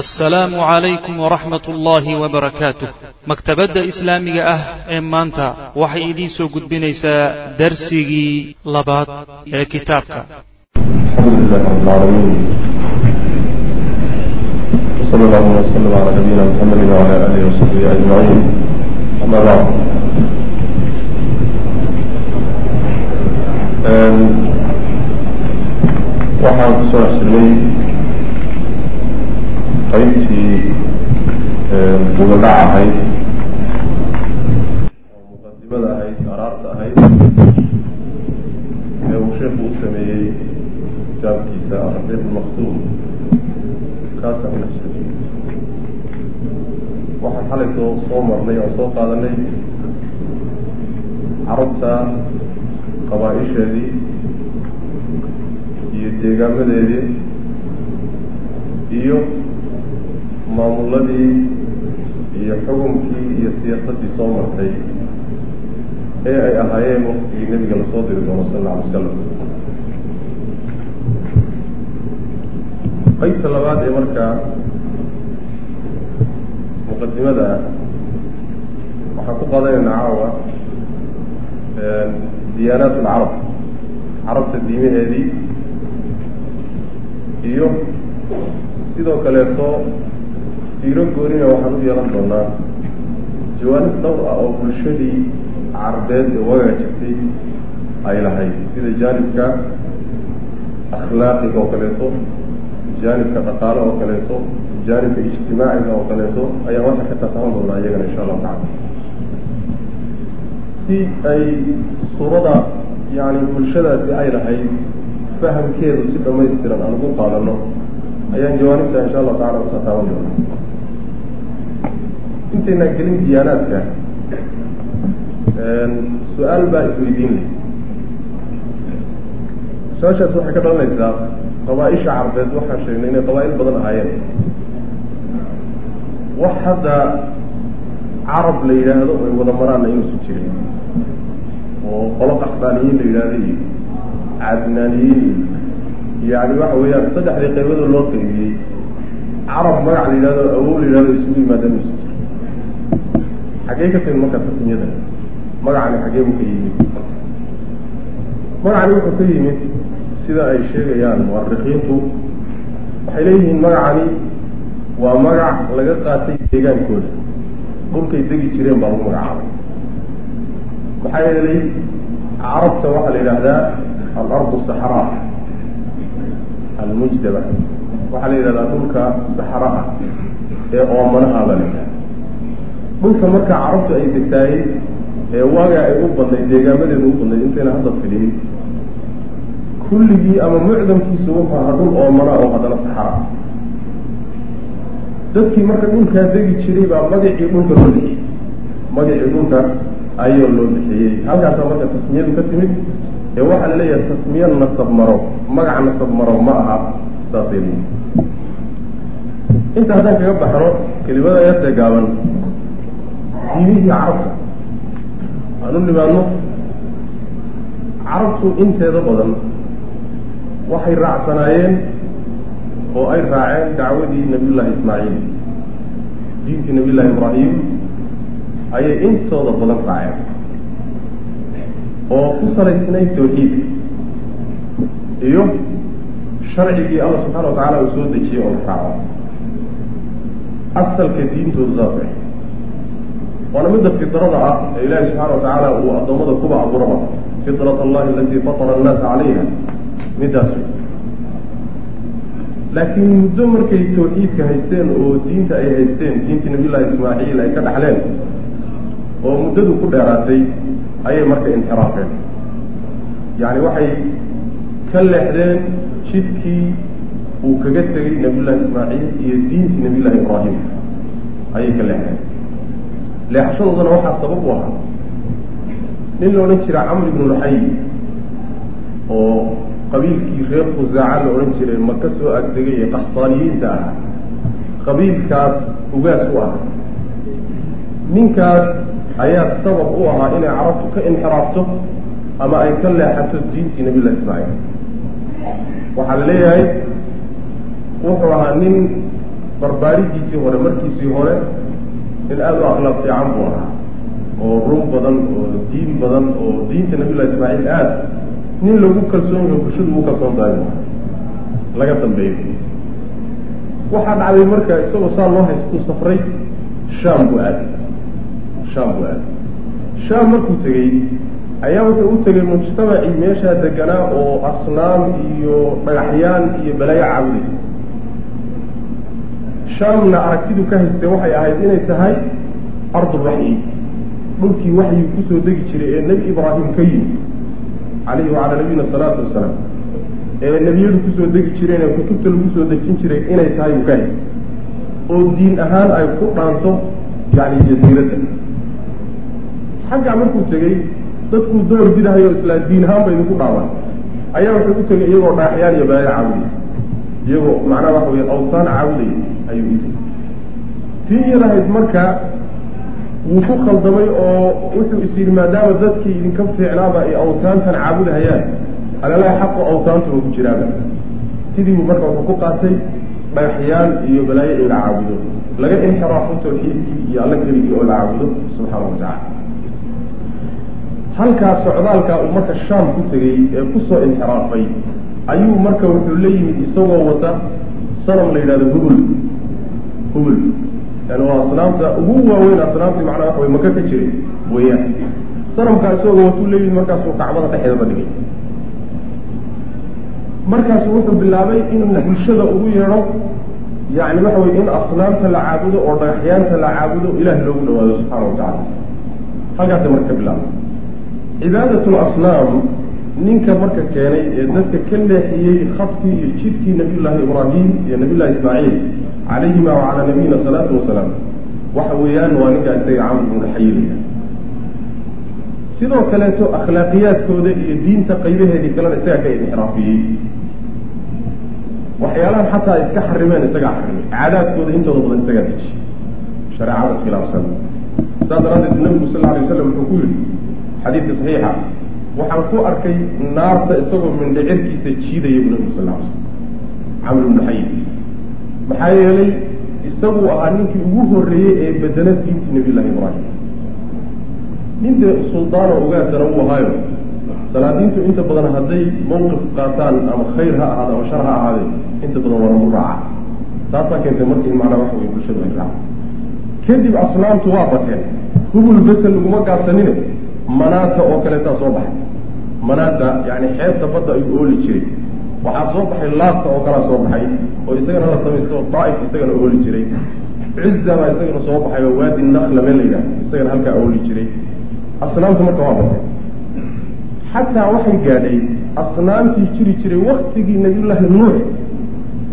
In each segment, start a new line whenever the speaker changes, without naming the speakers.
assalaamu calaykum waraxmat ullaahi wabarakaatuh maktabadda islaamiga ah ee maanta waxay idiin soo gudbinaysaa darsigii labaad ee kitaabka.
Aa qaybtii gubadhac ahayd oo muqadimada ahayd araarta ahayd ee uu sheekhu u sameeyey kitaabkiisa arabiiq lmaktuum kaasaan ku xsilnay waxaan xalaytoo soo marnay oo soo qaadanay carabta qabaa-isheedii iyo deegaamadeedii iyo maamuladii iyo xukunkii iyo siyaasaddii soo martay ee ay ahaayeen waktigii nebiga la soo diri doono sal alla alay wasalam qaybta labaad ee markaa muqadimada waxaan ku qaadanaynaa caawa diyaanaat alcarab carabta diimaheedii iyo sidoo kaleeto fiiro goonina waxaan u yeelan doonaa. Jawaanib dhowr ah oo bulshadii carbeed ee wagaa jirtay ay lahayd sida jaanibka akhlaaqiga oo kaleeto jaanibka dhaqaale oo kaleeto jaanibka ijtimaaciga oo kaleeto ayaan waxa ka taataban doonaa iyagana insha allahu tacala si ay suurada yani bulshadaasi ay lahayd fahamkeedu si dhamaystiran aan ugu qaadano ayaan jawaanibta insha allahu tacala u taataaban doonaa intaynaan gelin diyaanaadka su'aal baa isweydiin leh su'aashaas waxay ka dhalanaysaa qabaa-isha carbeed waxaan sheegnay inay qabaa-il badan ahaayeen. Wax hadda carab la yidhaahdo ay wada maraanna inuusu jirin oo qolo qaxbaaniyiin la yidhahdo iyo cadnaaniyiin iyo yani waxa weeyaan saddexdii qaybadoo loo qaybiyey. Carab magac la yidhahdo awow la yidhahdo isugu yimaada inuusu jiro xaggee ka timid marka tasmiyada magacani xaggee buu ka yimid. Magacani wuxuu ka yimid sida ay sheegayaan muarikiintu waxay leeyihiin magacani waa magac laga qaatay deegaankooda. Dhulkay degi jireen baa lagu magacaabay. Maxaa yeelay carabta waxaa la yidhaahdaa alardu saxraa almujdaba. Waxaa la yidhahdaa dhulka saxra ah ee oomanaha baa la yidhahda dhulka markaa carabtu ay degtaayey ee waagaa ay u badnayd deegaamadeedu u badnayd intayna hadda fidhin kulligii ama mucdamkiisu wuxuu ahaa dhul oomana oo haddana saxara. Dadkii marka dhulkaa degi jiray baa magacii dhulka loo bixiyey magacii dhulka ayaa loo bixiyey. Halkaasaa marka tasmiyadu ka timid ee waxaa la leeyahay tasmiya nasab maro magac nasab maro ma aha saasay leeyihi inta haddaan kaga baxno kelimada yartee gaaban diimihii carabta aan u nimaadno carabtu inteeda badan waxay raacsanaayeen oo ay raaceen dacwadii nabiyullaahi ismaaciil. Diintii nabiyullahi ibraahim ayay intooda badan raaceen oo ku salaysnay tawxiidka iyo sharcigii alla subxaana wa tacaala uu soo dejiyey oo la raaco. Asalka diintoodu saas ah waana midda fidrada ah ee ilaahi subxaana wa tacaala uu addoommada kuba abuuraba fitrat allahi alatii fatara annaasa calayha middaas wey laakiin muddo markay tawxiidka haysteen oo diinta ay haysteen diintii nabiyullahi ismaaciil ay ka dhaxleen oo muddadu ku dheeraatay ayay marka inxiraafeen. Yacni waxay ka leexdeen jidkii uu kaga tegey nabiyullahi ismaaciil iyo diintii nabiyullahi ibraahim. Ayay ka leexdeen leexashadoodana waxaa sabab u ahaa nin la odhan jira camr ibnu luxay oo qabiilkii reer khusaaca la odhan jiray maka soo agdegay ee qaxtaaniyiinta ah qabiilkaas ugaas u ah ninkaas ayaa sabab u ahaa inay carabtu ka inxiraafto ama ay ka leexato diintii nabillahi ismaaciil waxaa la leeyahay wuxuu ahaa nin barbaaridiisii hore markiisii hore in aada u akhlaaq fiican buu ahaa oo run badan oo diin badan oo diinta nabiyullahi ismaaciil aada nin lagu kalsoon yaho bulshadu ugu kalsoon tahay laga dambeeyo waxaa dhacday marka isagoo saa loo haystuu safray shaam buu aaday shaam buu aaday shaam markuu tegey ayaa wuxuu u tegay mujtamacii meeshaa deganaa oo asnaam iyo dhagaxyaan iyo balaayo caabudaysa shaamna aragtidu ka haystay waxay ahayd inay tahay arduraxyi dhulkii waxyii ku soo degi jiray ee nebi ibraahim ka yimid calayhi wacalaa nabiyina asalaatu wasalaam ee nebiyadu ku soo degi jireen ee kutubta lagu soo dejin jiray inay tahay uu ka haystay oo diin ahaan ay ku dhaanto yani jasiiradda xaggaa markuu tegey dadkuu door bidahayo islaa diin ahaan ba idinku dhaawan ayaa wuxuu u tegay iyagoo dhaaxyaan iyo balaayo caabudaysa iyagoo macnaha waxa weye awsaan caabudaya ayuu tegay tii iyadahayd marka wuu ku khaldamay oo wuxuu is yidhi maadaama dadkii idinka fiicnaaba ay awtaantan caabudahayaan alalaha xaqu awtaantuba ku jiraaba sidii buu marka wuxuu ku qaatay dhagaxyaan iyo balaayo in la caabudo laga inxiraafo tawxiidkii iyo alla keligii oo la caabudo subxaana wa tacala halkaa socdaalkaa uu marka shaam ku tegey ee ku soo inxiraafay ayuu marka wuxuu la yimid isagoo wata sanam la yidhahdo hubul hubul yani waa asnaamta ugu waaweyn asnaamtii macnaa waxa way maka ka jiray weyaan sanamkaa isagoo watuu la yimid markaasuu kacbada dhexeedaba dhigay. Markaasu wuxuu bilaabay inuu bulshada ugu yeedho yani waxa weye in asnaamta la caabudo oo dhagaxyaanta la caabudo ilaah loogu dhawaado subxaana wa tacala halkaasay marka ka bilaabay. Cibaadat lasnaam ninka marka keenay ee dadka ka leexiyey khadkii iyo jidkii nabiyullaahi ibraahim iyo nabiyullahi ismaaciil calayhima wacalaa nabiyina salaatu wasalaam waxa weeyaan waa ninkaa isaga camr bnu dhaxayilaya sidoo kaleeto akhlaaqiyaadkooda iyo diinta qaybaheedii kalena isagaa ka inxiraafiyey. Waxyaalahan xataa iska xarimeen isagaa xarimay. Caadaadkooda intooda badan isagaa deji shareecada khilaafsan. Saas daraaddeed nabigu sal alay waslam wuxuu ku yihi xadiidka saxiixa waxaan ku arkay naarta isagoo mindhicirkiisa jiidaya bu nabigu sal slam camr bnu xayid maxaa yeelay isaguu ahaa ninkii ugu horreeyey ee bedela diintii nabiy llahi ibraahim. Ninta suldaano ogaasana uu ahaayo. Salaadiintu inta badan hadday mawqif qaataan ama khayr ha ahaado ama shar ha ahaadee inta badan waa lagu raaca. Taasaa keentay marka in macnaa waxa wey bulshadu ay raaca kadib asnaamtu waa bateen. Hubul besel laguma gaabsanine manaata oo kaleetaa soo baxay. Manaata yani xeebta badda ayuu ooli jiray. Waxaa soo baxay laabta oo kalaa soo baxay oo isagana la samaysta oo daaif isagana ooli jiray. Cizza baa isagana soo baxay oo waadi nakla meel la yidhaha isagana halkaa ooli jiray. Asnaamtu marka waa batay xataa waxay gaadhay asnaamtii jiri jiray waktigii nabiyullaahi nuux.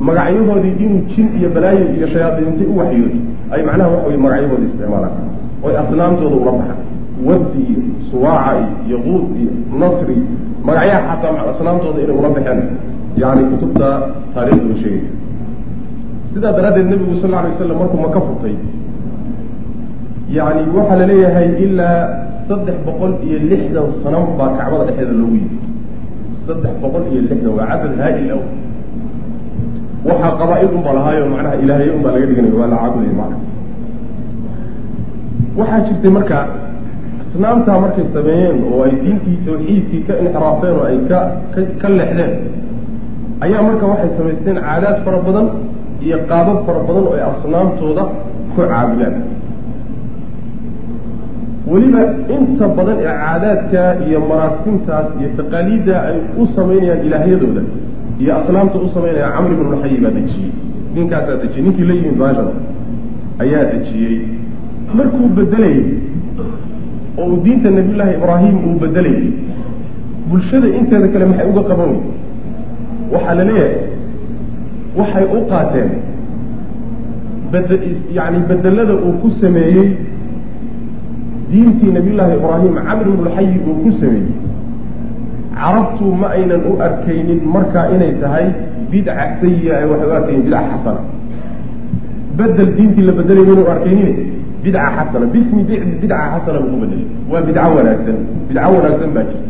Magacyahoodii inuu jin iyo balaayo iyo shayaadiintay u waxyoodo ay macnaha waxa wey magacyahooda isticmaalaan. Oy asnaamtooda ula baxaan waddi iyo suwaaca iyo yaquud iyo nasri magacyaha xataa asnaamtooda inay ula baxeen yani kutubta taariikhda sheegaysa sidaa daraaddeed nebigu sal alay waslam markuu maka furtay yani waxaa la leeyahay ilaa saddex boqol iyo lixdan sano baa kacbada dhexeeda loogu yimid. Saddex boqol iyo lixdan waa cadad haa-il aw waxaa qabaa-il unbaa lahaayo macnaha ilaahye unbaa laga dhiganay waa la caabudaya macna waxaa jirtay marka asnaamtaa markay sameeyeen oo ay diintii tawxiidkii ka inxiraafeen oo ay ka ka leexdeen ayaa marka waxay samaysteen caadaad fara badan iyo qaabab fara badan oo ay asnaamtooda ku caabudaan. Weliba inta badan ee caadaadka iyo maraasimtaas iyo taqaaliidda ay u samaynayaan ilaahyadooda iyo asnaamta u samaynayaan camr ibnu xayi baa dejiyey. Ninkaasaa dejiyey. Ninkii la yimid baashada ayaa dejiyey. Markuu bedelayay oo uu diinta nabiyullaahi ibraahim uu bedelayay bulshada inteeda kale maxay uga qaban wey waxaa la leeyahay waxay u qaateen bed yani bedelada uu ku sameeyey diintii nabiyullaahi ibraahim camr ibnulxayi uu ku sameeyey. Carabtu ma aynan u arkaynin markaa inay tahay bidca sayi-a ay waxay u arkaynin bidca xasana. Bedel diintii la bedelay mayna u arkaynin bidca xasana bismi bidca xasana buu ku bedelay waa bidco wanaagsan bidco wanaagsan baa jirta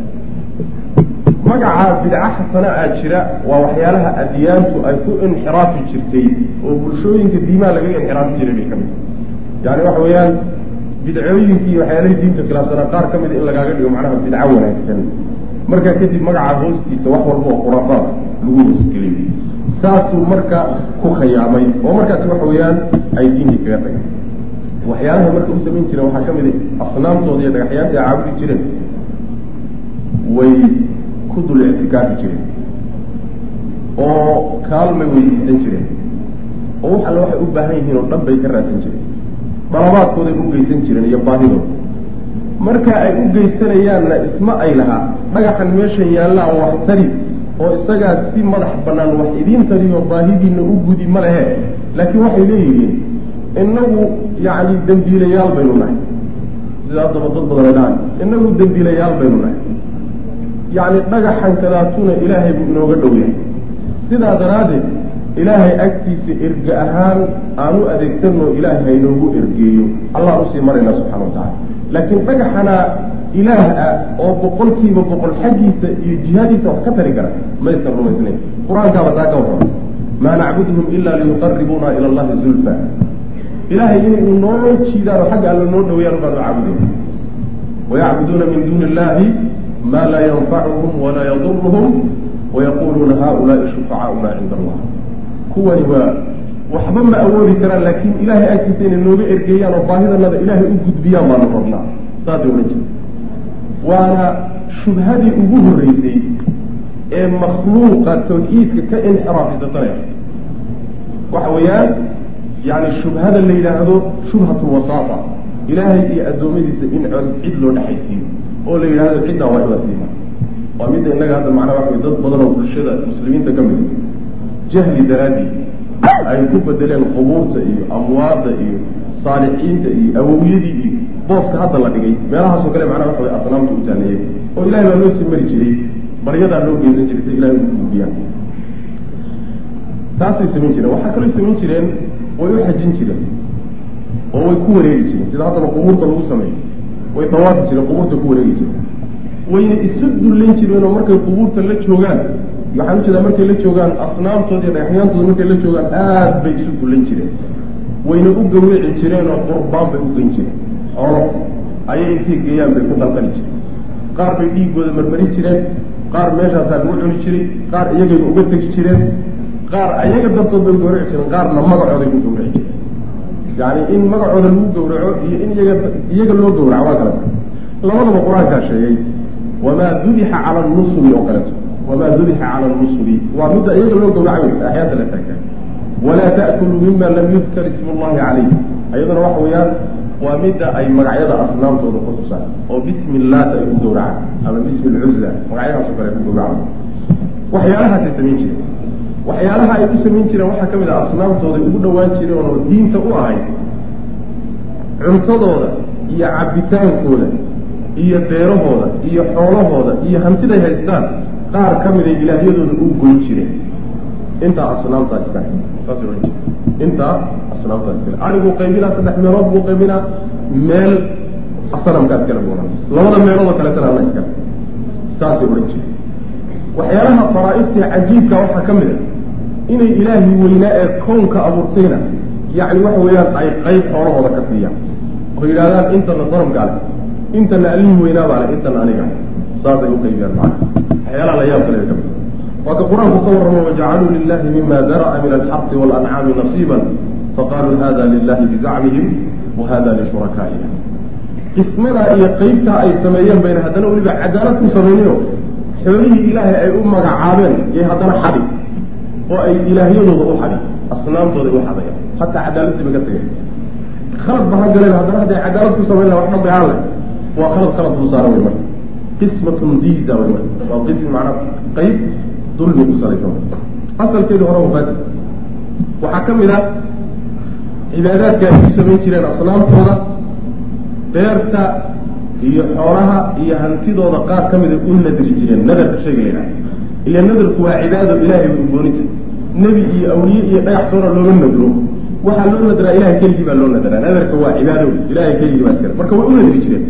magaca bidca xasana aa jira waa waxyaalaha adyaantu ay ku inxiraafi jirtay oo bulshooyinka diimaha lagaga inxiraafi jiray bay ka mid yani waxa weeyaan bidcooyinkii waxyaalahii diinta khilaafsanaa qaar ka mida in lagaaga dhigo macnaha bidco wanaagsan markaa kadib magaca hoostiisa wax walba oo khuraafaad lagu hoosgeliyo saasuu marka ku khayaamay oo markaasi waxa weeyaan ay diinkii kaga tagay waxyaalaha marka u samayn jireen waxaa ka mid a asnaamtooda iyo dhagaxyaanta ay caabudi jireen way ku dul ictikaafi jireen oo kaalmay weydiisan jireen oo wax alle waxay u baahan yihiin oo dhan bay ka raadsan jireen dalabaadkooday u geysan jireen iyo baahidooda marka ay u geysanayaanna isma ay lahaa dhagaxan meeshan yaallaa wax tari oo isagaa si madax bannaan wax idiin tariyo baahidiina u gudi ma lehe laakiin waxay leeyihiin inagu yacni dembiilayaal baynu nahay sida haddaba dad badan ay dhahan inagu dembiilayaal baynu nahay yacni dhagaxan kadaatuna ilaahay buu inooga dhow yahay sidaa daraaddeed ilaahay agtiisa erge ahaan aan u adeegsanno ilaahay haynoogu ergeeyo allah u sii marayna subxana wa tacala laakiin dhagaxanaa ilaah ah oo boqolkiiba boqol xaggiisa iyo jihaadiisa wax ka tari kara maysan rumaysnayn qur'aankaaba taa ka warrama maa nacbuduhum ila liyuqaribuuna ila allahi zulfa ilaahay inay noo jiidaano xagga alla noo dhaweeyaan baanu caabudayna wayacbuduuna min duuni illahi ma laa yanfacuhum walaa yaduruhum wayaquluuna haulaai shufacauna cinda allah kuwani waa waxba ma awoodi karaan laakiin ilaahay agtiisa inay nooga ergeeyaan oo baahidanada ilaahay u gudbiyaan baanu rabnaa. Saasay odhan jira waana shubhadii ugu horreysay ee makhluuqa tawxiidka ka inxiraafisatana. Waxa weeyaan yani shubhada la yidhaahdo shubhat lwasaata ilaahay iyo addoommadiisa in cid loo dhexaysiiyo oo la yidhahdo ciddaa waa iwasiima waa midda innaga hadda macnaa waxa dad badan oo bulshada muslimiinta ka mid jahli daraadii ay ku bedeleen qubuurta iyo amwaadda iyo saalixiinta iyo awowyadii iyo booska hadda la dhigay. Meelahaasoo kale macnaa waxa way asnaamta u taaneeyey oo ilahay baa loo sii mari jiray. Baryadaa loo geysan jiray si ilahay ugu gudbiyaan taasay samayn jireen. Waxaa kaloo samayn jireen way u xajin jireen oo way ku wareegi jireen sida haddaba qubuurta lagu sameeyo way dawaafi jireen qubuurta ku wareegi jireen wayna isu dullayn jireen oo markay qubuurta la joogaan. Waxaan u jeedaa markay la joogaan asnaamtooda iyo dhagaxyaantooda markay la joogaan aad bay isu dullayn jireen. Wayna u gawrici jireen oo qurbaan bay u geyn jireen. Xoolo ayay intay geeyaan bay ku dalqali jireen. Qaar bay dhiigooda marmari jireen. Qaar meeshaasaa lagu cuni jiray qaar iyagayba uga tegi jireen qaar ayaga dartood bay gawraci jireen qaarna magacooday ku gawraci jireen. Yani in magacooda lagu gawraco iyo in iyaga iyaga loo gawraco waa kale labadaba qur'aankaa sheegay wamaa dubixa cala nusubi oo kaleeto wamaa dubixa cala nusubi waa midda iyaga loo gawracayo axyaanta la taagtaa walaa ta'kuluu mima lam yudkar ismu llahi calayh ayaduna waxa weeyaan waa midda ay magacyada asnaamtooda ku tusaan oo bismi illaata ay ku gawracaan ama bismi lcuzza magacyadaasoo kale ay ku gawracaan waxyaalahaasay samayn jireen waxyaalaha ay u samayn jireen waxaa ka mid ah asnaamtooday ugu dhawaan jireen oo diinta u ahayd cuntadooda iyo cabbitaankooda iyo beerahooda iyo xoolahooda iyo hantiday haystaan qaar ka miday ilaahyadooda u goyn jireen. Intaa asnaamtaa iskale saasay ohan jire intaa asnaamtaa iskale ariguu qaybinaa saddex meelood buu qaybinaa meel sanamkaa iskale buu ohan labada meeloodoo kaleetana alla iskale saasay odhan jire waxyaalaha faraa'iftii cajiibka waxaa ka mid a inay ilaahii weynaa ee kownka abuurtayna yacni waxa weeyaan ay qayb xoolahooda ka siiyaan. Oo yidhahdaan intana sanamkaa le intana allihii weynaa baa le intana aniga saasay u qaybiyaan macana waxyaalaha la yaab kale ka mid waa ka qur'aanku ka warramo wajacaluu lilahi mima dara'a min alxaqi walancaami nasiiban faqaaluu hada lilahi bizacmihim wa hada lishurakaa'iha qismadaa iyo qeybtaa ay sameeyeen bayna haddana weliba cadaalad ku samaynayo xoolihii ilaahay ay u magacaabeen yay haddana xadi oo ay ilaahyadooda u xadi asnaamtooda u xadayaan hataa cadaaladii bay tageen khalad ba ha galeen haddana hadday cadaalad ku samayn laha wax dhan bay haan leh waa khalad khalad dul saara wey marka qismatun diiza wey marka waa qism macnaa qeyb dulmi ku salaysan asalkeedu hore wafaasi waxaa ka mid ah cibaadaadka ay ku samayn jireen asnaamtooda beerta iyo xoolaha iyo hantidooda qaar ka mida u nadri jireen. Nadarka shayga laydhaha ila nadarku waa cibaado ilaahay u goonita nebi iyo awliye iyo dhagax soona looma nadro waxaa loo nadraa ilahay keligii baa loo nadraa nadarka waa cibaado ilahay keligii baa iskale marka way u nadri jireen.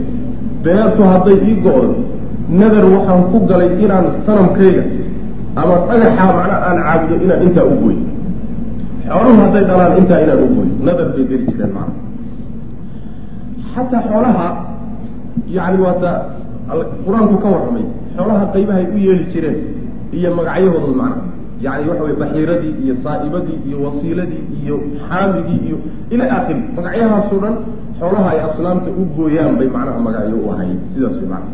Beertu hadday ii go-do nadar waxaan ku galay inaan sanamkayga ama dhagaxaa macnaa aan caabudo inaan intaa u gooyo. Xooluhu hadday dhalaan intaa inaan u gooyo. Nadar bay geli jireen macna xataa xoolaha yani waata qur'aanku ka warramay xoolaha qaybahay u yeeli jireen iyo magacyahooda macna yani waxa wey baxiiradii iyo saa'ibadii iyo wasiiladii iyo xaamigii iyo ila aakiri magacyahaasoo dhan xoolaha ay asnaamta u gooyaan bay macnaha magacyo u ahayd sidaas way macna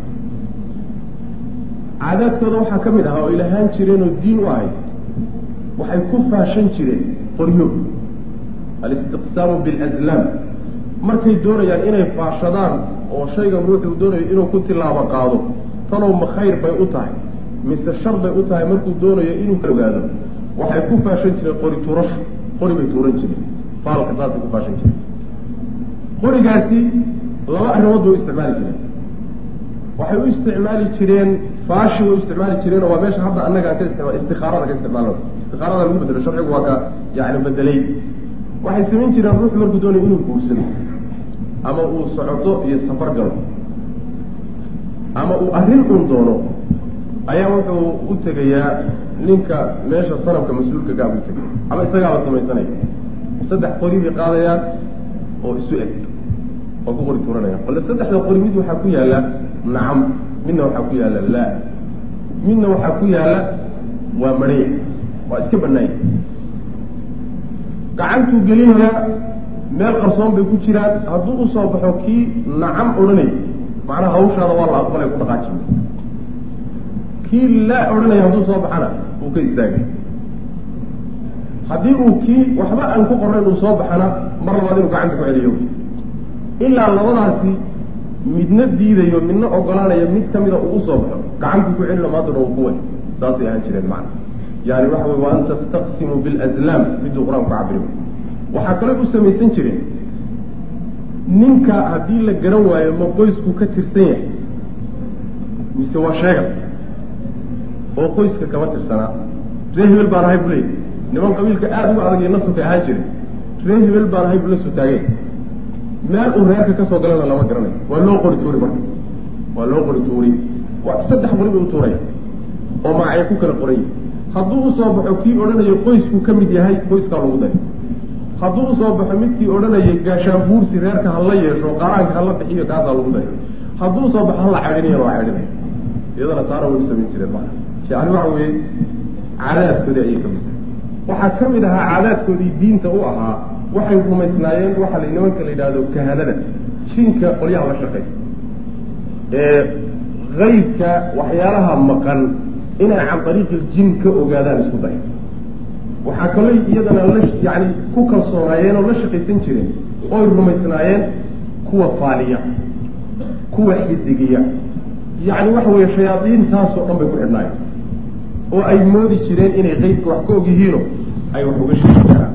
caadaadkooda waxaa ka mid ahaa oo ilahaan jireen oo diin u ahayd waxay ku faashan jireen qoryo alistiqsaamu bilazlaam. Markay doonayaan inay faashadaan oo shaygan ruuxuu doonayo inuu ku tilaabo qaado tanow ma khayr bay u tahay mise shar bay u tahay markuu doonayo inuu ka ogaado waxay ku faashan jireen qori tuurasho qori bay tuuran jireen. Faalka saasay ku faashan jireen. Qorigaasi laba arrimood bay u isticmaali jireen. Waxay u isticmaali jireen faashi way u isticmaali jireen oo waa meesha hadda annaga ka isticma istikaarada ka isticmaalno istikaarada lagu bedelo sharcigu waa ka yani bedelay waxay samayn jireen ruux markuu doonayo inuu guursado ama uu socoto iyo safar galo ama uu arrin uun doono ayaa wuxuu u tegayaa ninka meesha sanamka mas'uulka gaab u tegay. Ama isagaaba samaysanaya. Saddex qori bay qaadayaan oo isu eg. Oo ku qori tuuranaya bale saddexda qori mid waxaa ku yaalla nacam midna waxaa ku yaalla laa. Midna waxaa ku yaalla waa maraya. Waa iska banaanya gacantuu gelinayaa meel qarsoon bay ku jiraan. Hadduu u soo baxo kii nacam odhanay macnaha hawshaada waa la aqbalay ku dhaqaaji kii laa odhanaya hadduu soo baxana uu ka istaagay. Haddii uu kii waxba aan ku qornayn uu soo baxana mar labaad inuu gacanta ku celiyo. Ilaa labadaasi midna diidayo midna ogolaanayo mid kamida uu u soo baxo gacantu ku celino maaduna uu ku way. Saasay ahaan jireen macna. Yani waxa wey wa an tastaqsimu bilazlaam miduu qur'aanku cabiri waxaa kaloo u samaysan jireen ninka haddii la garan waayo ma qoysku ka tirsan yahay? Mise waa sheega oo qoyska kama tirsanaa. Ree hebel baan ahay bu leeyay niman qabiilka aada uga adag iyo nasabka ahaan jiray. Ree hebel baan ahay bu la soo taageen meel uu reerka ka soo galana lama garanayo. Waa loo qori tuuri marka. Waa loo qori tuuri. Waa saddex qori bay u tuuraya oo magacyo ku kala qoran yihi hadduu u soo baxo kii odhanayo qoysku ka mid yahay qoyskaa lagu daray. Hadduu u soo baxo midkii odhanayay gaashaan buursi reerka hala yeesho qaaraanka hala bixiyo kaasaa lagu daray. Hadduu u soo baxo hala cadhinayo waa cadhinaya iyadana taana way u samayn jireen maa yani waxa weeye caadaadkoodii ayay ka mid tahay. Waxaa ka mid ahaa caadaadkoodii diinta u ahaa waxay rumaysnaayeen waxaa nimanka la yidhaahdo kahanada jinka qolyaha la shaqaysta. Ee kaybka waxyaalaha maqan inay can ariiqi ljin ka ogaadaan isku day waxaa kaloo iyadana la yani ku kalsoonaayeen oo la shaqaysan jireen oy rumaysnaayeen kuwa faaliya kuwa xidigiya. Yacni waxa weeye shayaadiintaasoo dhan bay ku xidhnaayeen oo ay moodi jireen inay qeybka wax ka og yihiino ay wax uga sheegi karaan.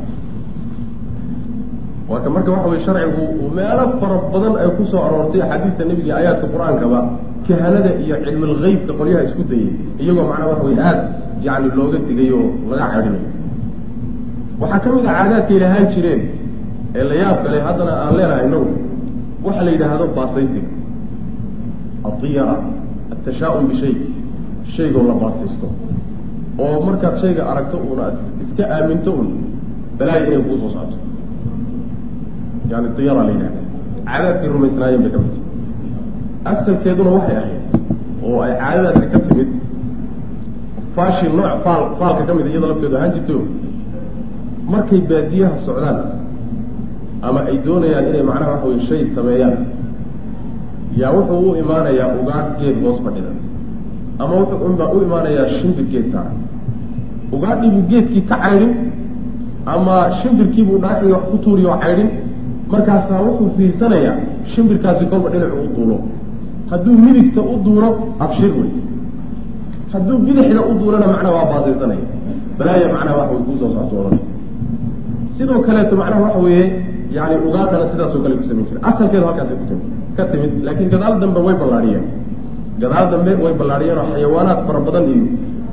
Waaka marka waxa weye sharcigu meelo fara badan ay ku soo aroortay axaadiista nebiga aayaadka qur'aankaba kahanada iyo cilmilgeybka qolyaha isku dayay iyagoo macnaa waxa weye aada yani looga digay oo laga cadhinayo waxaa ka mid a caadaadkay lahaan jireen ee la yaab kale haddana aan leenahay inagu waxa la yidhaahdo baasaysiga. Adiyara atashaa-um bishay shaygoo la baasaysto oo markaad shayga aragto uuna iska aaminto un balaayo inay kuu soo saarto yani diyara la yidhahda caadaadkay rumaysnaayeen bay ka mid asalkeeduna waxay ahayd oo ay caadadaasi ka timid faashi nooc faal faalka ka mid iyada lafteedu ahaan jirto markay baadiyaha socdaan ama ay doonayaan inay macnaha waxa weye shay sameeyaan yaa wuxuu u imaanayaa ugaadh geed hoos fadhida ama wuxuu u imaanayaa shimbir geed saara ugaadhiibuu geedkii ka caydhin ama shimbirkiibuu dhaaxii wax ku tuuriyo oo caydhin markaasaa wuxuu fiirsanayaa shimbirkaasi kolba dhinacu u duulo. Hadduu midigta u duulo abshir wey hadduu bidixda u duulana macnaha waa baasaysanaya balaaya macnaha waxa way kuusoo socto odan sidoo kaleeto macnaha waxa weeye yani ugaadhana sidaasoo kale ku samayn jira asalkeedu halkaasay ku timid ka timid laakiin gadaal dambe way ballaadhiyeen gadaal dambe way ballaadhiyeen oo xayawaanaad fara badan iyo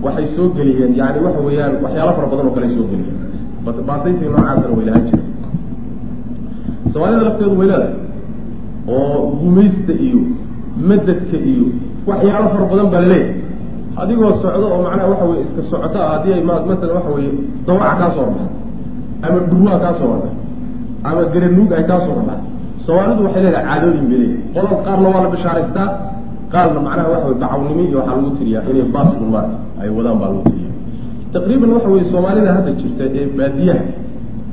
waxay soo geliyeen. Yani waxa weeyaan waxyaalo fara badan oo kale soo geliyeen. Baasaysiga noocaasana way lahaan jireen. Soomaalida lafteedu way leedahay oo gumaysta iyo madadka iyo waxyaalo fara badan baa la leeyahay adigoo socdo oo macnaha waxa weye iska socoto ah haddii ay masalan waxa weeye dawaca kaa soo horbaxdo ama dhurwaa kaa soo horbaxdo ama garanuug ay kaa soo horbaxdo soomaalidu waxay leedahay caadooyin bay leeyahay qolal qaarna waa la bishaaraystaa qaarna macnaha waxa wey bacawnimo iyo waxaa lagu tiriyaa inay baasku maarta ay wadaan baa lagu tiriya taqriiban waxa weye soomaalida hadda jirta ee baadiyaha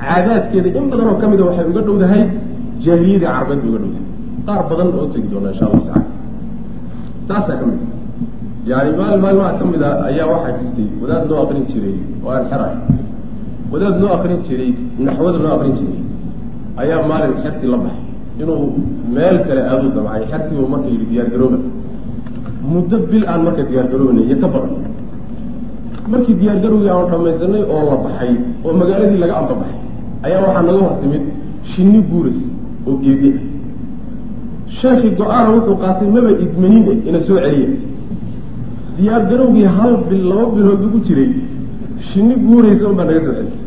caadaadkeeda in badan oo ka mida waxay uga dhowdahay jaahiliyadii carbeed bay uga dhowdahay qaar badan oo tegi doona insha allahu tacala taasaa ka mid yani maalin maalmaha ka mid a ayaa waxaa jirtay wadaad noo akrin jiray oo aan xeray wadaad noo akrin jiray naxwada noo akrin jiray ayaa maalin xertii la baxay inuu meel kale aaduu damcay xertii uu marka yidhi diyaar garooba muddo bil aan marka diyaar garoobana iyo ka badan. Markii diyaar garowgii aanu dhamaysanay oo la baxay oo magaaladii laga ambabaxay ayaa waxaa naga hor timid shinni guuras oo geedi ah. Sheekii go'aana wuxuu qaatay maba idmanin ina soo celiya diyaar garowgii hal bil laba bilood ugu jiray shinni guuraysa un baa naga soo celisay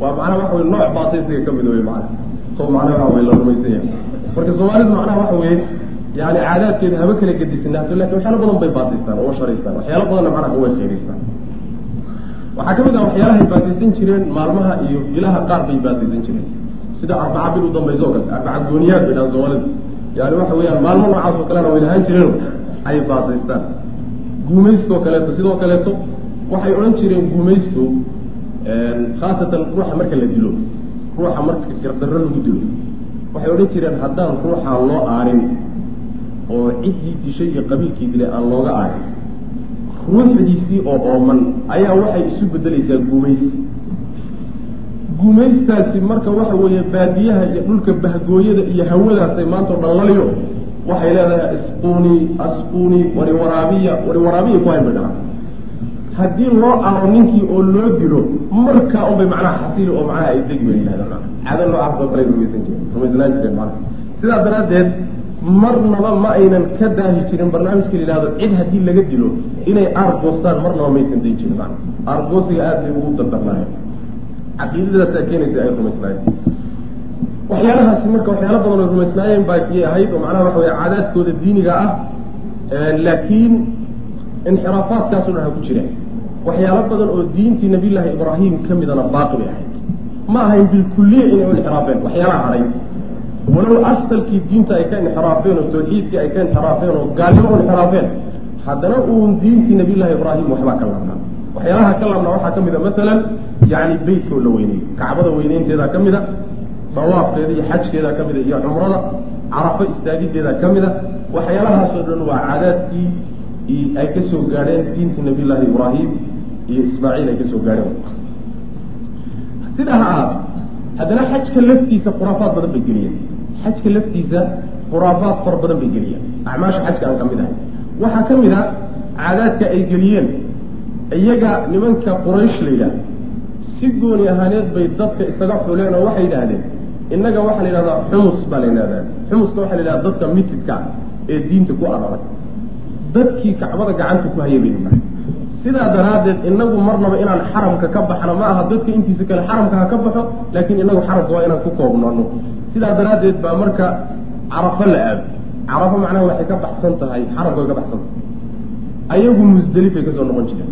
waa macnaha waxa wey nooc baataysiga ka mid wey macana oo macnaha waxa wey la rumaysan yahay marka soomaalidu macnaha waxa weeye yani caadaadkeeda haba kala gedisanaato laakiin waxyaalo badan bay baataystaan oo sharaystaan waxyaalo badanna macnaha way khayraystaan waxaa ka mid ah waxyaalahay baataysan jireen maalmaha iyo ilaha qaar bay baataysan jireen sida arbaca bil u dambayso o kale arbaca gooniyaad bay dhahan soomaalida yani waxa weeyaan maalmo noocaas oo kalena way lahaan jireen ay baataystaan guumaysto kaleeto sidoo kaleeto waxay odhan jireen guumaysto khaasatan ruuxa marka la dilo ruuxa marka gardarro lagu dilo waxay odhan jireen haddaan ruuxaa loo aarin oo ciddii dishay iyo qabiilkii dilay aan looga aarin ruuxdiisii oo ooman ayaa waxay isu bedelaysaa guumaysi guumaystaasi marka waxa weeye baadiyaha iyo dhulka bahgooyada iyo hawadaasay maantao dhan laliyo waxay leedahay isquuni asquuni wari waraabiya wari waraabiya ku dhahaan. Haddii loo aaro ninkii oo loo dilo markaa unbay macnaha xasili oo macnaha ay degi bay yidhahdaan. Caado noocaas oo kale rumaysan jireen. Rumaysanaan jireen macnaha sidaa daraaddeed marnaba ma aynan ka daahi jirin barnaamijka la yihahdo cid haddii laga dilo inay aargoostaan marnaba maysan dayn jirin. Aargoosiga aad bay ugu dardarnaayeen caqiidadaasaa keenaysa ay rumaysnaayeen. Waxyaalahaasi marka waxyaalo badan oo rumaysnaayeen baa iyay ahayd oo macnaha waxa weye caadaadkooda diiniga ah laakiin inxiraafaadkaaso dhan ha ku jiraan. Waxyaalo badan oo diintii nabiyllaahi ibraahim ka midana baaqi bay ahayd. Ma ahayn bilkuliya inay u inxiraafeen waxyaalaha hadhay walow asalkii diinta ay ka inxiraafeen oo tawxiidkii ay ka inxiraafeen oo gaalnimo u inxiraafeen haddana uun diintii nabiyllaahi ibraahim waxbaa ka labnaa. Waxyaalaha ka labnaa waxaa ka mid a masalan yani beytka oo la weyneeyo kacbada weyneynteeda ka mid a dawaafkeeda iyo xajkeeda ka mida iyo cumrada carafo istaagideeda ka mid a waxyaalahaasoo dhan waa caadaadkii ay ka soo gaadheen diintii nabiy llaahi ibraahim iyo ismaaciil ay ka soo gaadheen. Sidaa ha ahaato haddana xajka laftiisa khuraafaad badan bay geliyeen xajka laftiisa khuraafaad fara badan bay geliyeen acmaasha xajka aan ka mid ahay. Waxaa ka mid a caadaadka ay geliyeen iyaga nimanka quraysh la yidhaah si gooni ahaaneed bay dadka isaga xuleen oo waxay yidhaahdeen innaga waxaa la yidhahdaa xumus baa la yidhahdaa. Xumuska waxaa la yidhahda dadka mitidka ee diinta ku adaray dadkii kacbada gacanta ku hayay baynu nahay sidaa daraaddeed inagu marnaba inaan xaramka ka baxno ma aha dadka intiisa kale xaramka ha ka baxo laakiin inagu xaramka waa inaan ku koobnano sidaa daraaddeed baa marka carafo la aado carafo macnaha waxay ka baxsan tahay way ka baxsan tahay. Ayagu musdelifay ka soo noqon jireen.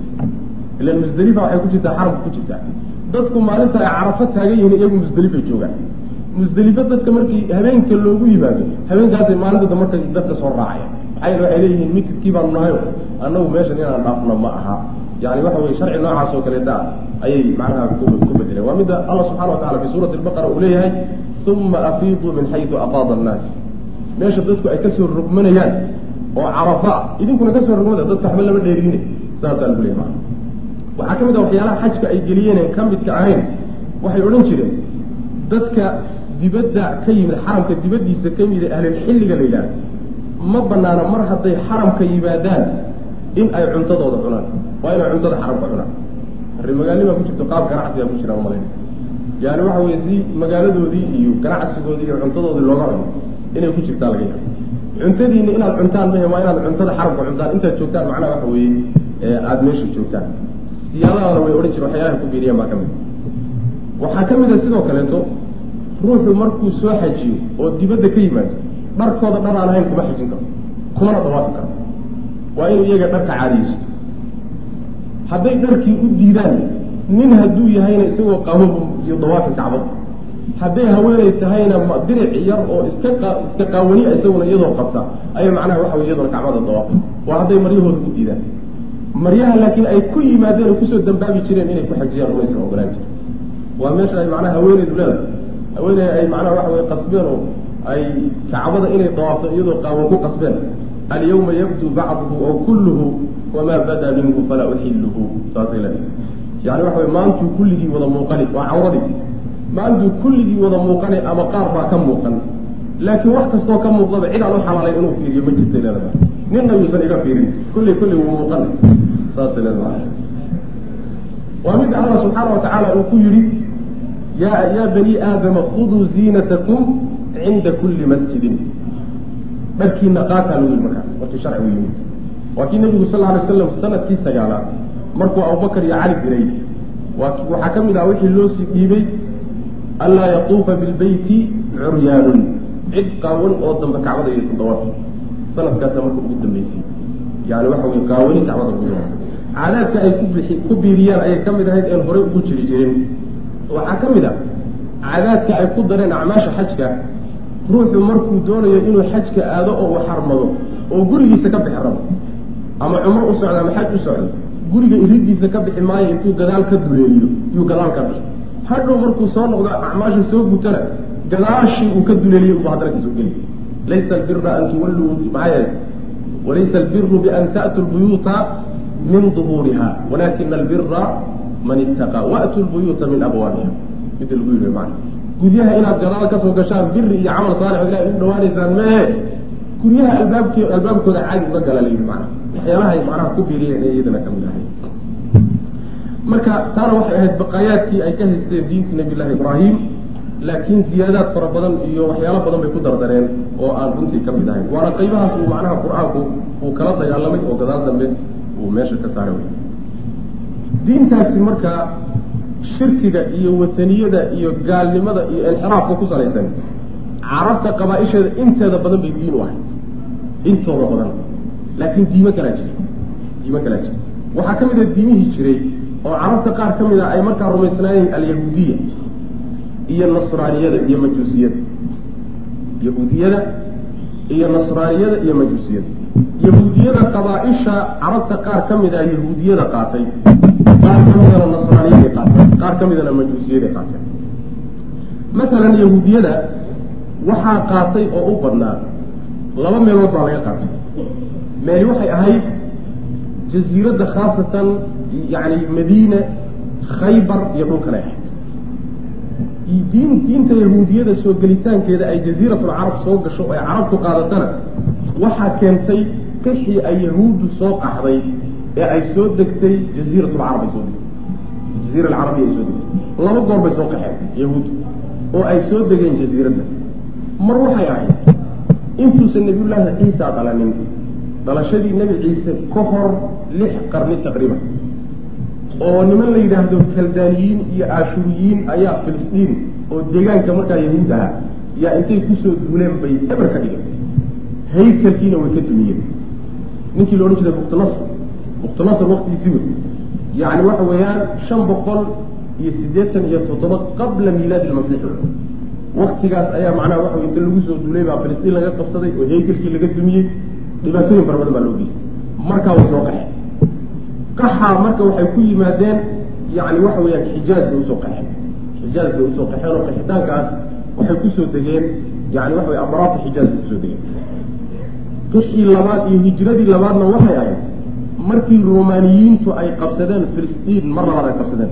Ilan musdelifa waxay ku jirtaa xaramka ku jirtaa. Dadku maalinta ay carafo taagan yihiin iyagu musdelifay joogaan. Musdelifo dadka markii habeenka loogu yimaado habeenkaasay maalintada marka dadka soo raacaya maxaa waxay leeyihiin mitidkii baanu nahayo annagu meeshan inaan dhaafno ma aha. Yani waxa weye sharci noocaas oo kaleeta ah ayay macnaha ku bedeleen waa midda allah subxana wa tacala fi suurati albaqara uu leeyahay uma afiiduu min xaysu afaada annaas. Meesha dadku ay ka soo rogmanayaan oo carafa idinkuna ka soo rogmada dadka waxba lama dheeriine saasaa lagu leeyahy maa waxaa ka mid ah waxyaalaha xajka ay geliyeeneen ka midka ahayn waxay odhan jireen dadka dibadda ka yimid xaramka dibaddiisa ka yimid ee ahlilxilliga la yidhahdo ma banaana mar hadday xaramka yimaadaan in ay cuntadooda cunaan waa inay cuntada xaramka cunaan. Arri magaalnimaa ku jirto qaab ganacsigaa ku jira malay yani waxa weye si magaaladoodii iyo ganacsigoodii iyo cuntadoodii looga cuno inay ku jirtaa laga yaabo. Cuntadiina inaad cuntaan mahe waa inaad cuntada xaramka cuntaan. Intaad joogtaan macnaha waxa weeye aada meesha joogtaan. Siyaadahana way odhan jire waxyaalaha ku biiriyaan baa ka mid. Waxaa ka mid a sidoo kaleeto ruuxu markuu soo xajiyo oo dibadda ka yimaado dharkooda dhar aan ahayn kuma xajin karo kumana dawaafi karo. Waa inuu iyaga dharka caadiyso hadday dharkii u diidaan nin hadduu yahayna isagoo qabo iyo dawaafi kacbada hadday haweenay tahayna diric yar oo iska iska qaawani isaguna iyadoo qabta. Ayay macnaha waxa wey iyadona kacbada dawaafay waa hadday maryahooda u diidaan. Maryaha laakiin ay ku yimaadeen oo ku soo dambaabi jireen inay ku xajiyaan umaysan ogolaan jir waa meesha ay macnaha haweeneydu leedahay. Haweeney ay macnaha waxa wey qasbeen oo ay kacbada inay dawaafto iyadoo qaawan ku qasbeen. Alyawma yabdu bacduhu aw kulluhu wamaa badaa minhu falaa uxiluhu saasay leedahay yani waxa wey maantuu kulligii wada muuqani waa cawradii maantuu kulligii wada muuqani ama qaar baa ka muuqan. Laakiin wax kastoo ka muuqdaba cid aan u xalaalay inuu fiiriyo ma jirtay leedahay. Ninna yuusan iga fiirin. Kulli kulli wuu muuqana saasay leedahay. Waa midda allah subxaana watacaala uu ku yidhi ya yaa bani aadama khuduu ziinatakum cinda kulli masjidin. Dharkiina qaataa lagu yidhi markaas. Markii sharcigu yimid. Waa kii nabigu sal alay slam sannadkii sagaalaad markuu abubakar iyo cali diray. Waxaa ka mid ah wixii loo sii dhiibay anlaa yatuufa bilbeyti curyaanun cid qaawan oo dambe kacbada iyaysan dawaaf sanadkaasa marka ugu dambeysay. Yani waxa wey qaawani kacbada ku caadaadka ay ku bixi ku biiriyaan ayay ka mid ahayd een horey ugu jiri jirin waxaa ka mid a caadaadka ay ku dareen acmaasha xajka ruuxu markuu doonayo inuu xajka aado oo uu xarmado oo gurigiisa ka bixi rabo ama cumro u socdo ama xaj u socdo guriga iridiisa ka bixi maayo intuu gadaal ka duleeliyo yuu gadaal ka bixi. Hadhow markuu soo noqdo acmaasha soo gutana gadaashii uu ka duleeliyey uba haddana ka soo geli. Laysa albira an tuwalluu maxaa yeele walaysa albiru bian ta'tu lbuyuuta min duhuuriha walakina albira man ittaqa wa'tu lbuyuuta min abwaabiha mida lagu yidhi maana guryaha inaad gadaal ka soo gashaan biri iyo camal saalix ilahay ugu dhawaanaysaan mee guryaha albaabk albaabkooda caadi uga gala layidhi macana waxyaalahay macnaha ku biiriyeen ee iyadana ka mid ahay. Marka taana waxay ahayd baqaayaadkii ay ka haysteen diintii nabi llahi ibraahim laakiin ziyaadaad fara badan iyo waxyaalo badan bay ku dardareen oo aan runtii ka mid ahayn waana qaybahaas uu macnaha qur'aanku uu kala dagaalamay oo gadaal dambe uu meesha ka saaray wey diintaasi marka shirkiga iyo wataniyada iyo gaalnimada iyo inxiraafka ku salaysan carabta qabaa-isheeda inteeda badan bay diin u ahayd. Intooda badan laakiin diimo kalaa jira. Diimo kalaa jira. Waxaa ka mid a diimihii jiray oo carabta qaar ka mid a ay markaa rumaysnaayeen alyahuudiya iyo nasraaniyada iyo majuusiyada. Yahuudiyada iyo nasraaniyada iyo majuusiyada. Yahuudiyada qabaa-isha carabta qaar ka mid a yahuudiyada qaatay. Qaar ka midana nasraaniyaday qaateen qaar ka midana majuusiyaday qaateen masalan yahuudiyada waxaa qaatay oo u badnaa. Laba meelood baa laga qaatay meeli waxay ahayd jaziiradda khaasatan yani madiina khaybar iyo dhulkale ahayd. Diin diinta yahuudiyada soo gelitaankeeda ay jaziiratulcarab soo gasho ay carabtu qaadatana waxaa keentay qixii ay yahuuddu soo qaxday ee ay soo degtay jaziiratulcarab ay soo degtay. Jaziira alcarabiya ay soo degtay. Laba goor bay soo qaxeen yahuud oo ay soo degeen jaziiradda mar waxay ahayd intuusan nabiyullaahi ciisa dhalanin dhalashadii nebi ciise ka hor lix qarni taqriiban. Oo niman la yidhaahdo kaldaaniyiin iyo aashuriyiin ayaa filistiin oo deegaanka markaa yahuud ahaa yaa intay ku soo duuleen bay eber ka dhigeen. Haykalkiina way ka dumiyeen ninkii la odhan jiray buktinasr buktinasr waktigiisii wey. Yacni waxa weeyaan shan boqol iyo siddeetan iyo toddoba qabla miilaadi ilmasiix waktigaas ayaa macnaha waxa inta lagu soo duulay baa filistiin laga qabsaday oo haykalkii laga dumiyey dhibaatooyin fara badan baa loo geystay. Markaa way soo qaxeen. Qaxaa marka waxay ku yimaadeen yani waxa weeyaan xijaaz bay u soo qaxeen. Xijaaz bay u soo qaxeen oo qaxitaankaas waxay ku soo degeen yani waxa wey amaraatu xijaaz bay ku soo degeen. Qixii labaad iyo hijradii labaadna waxay ahayd markii romaaniyiintu ay qabsadeen filistiin mar labaad ay qabsadeen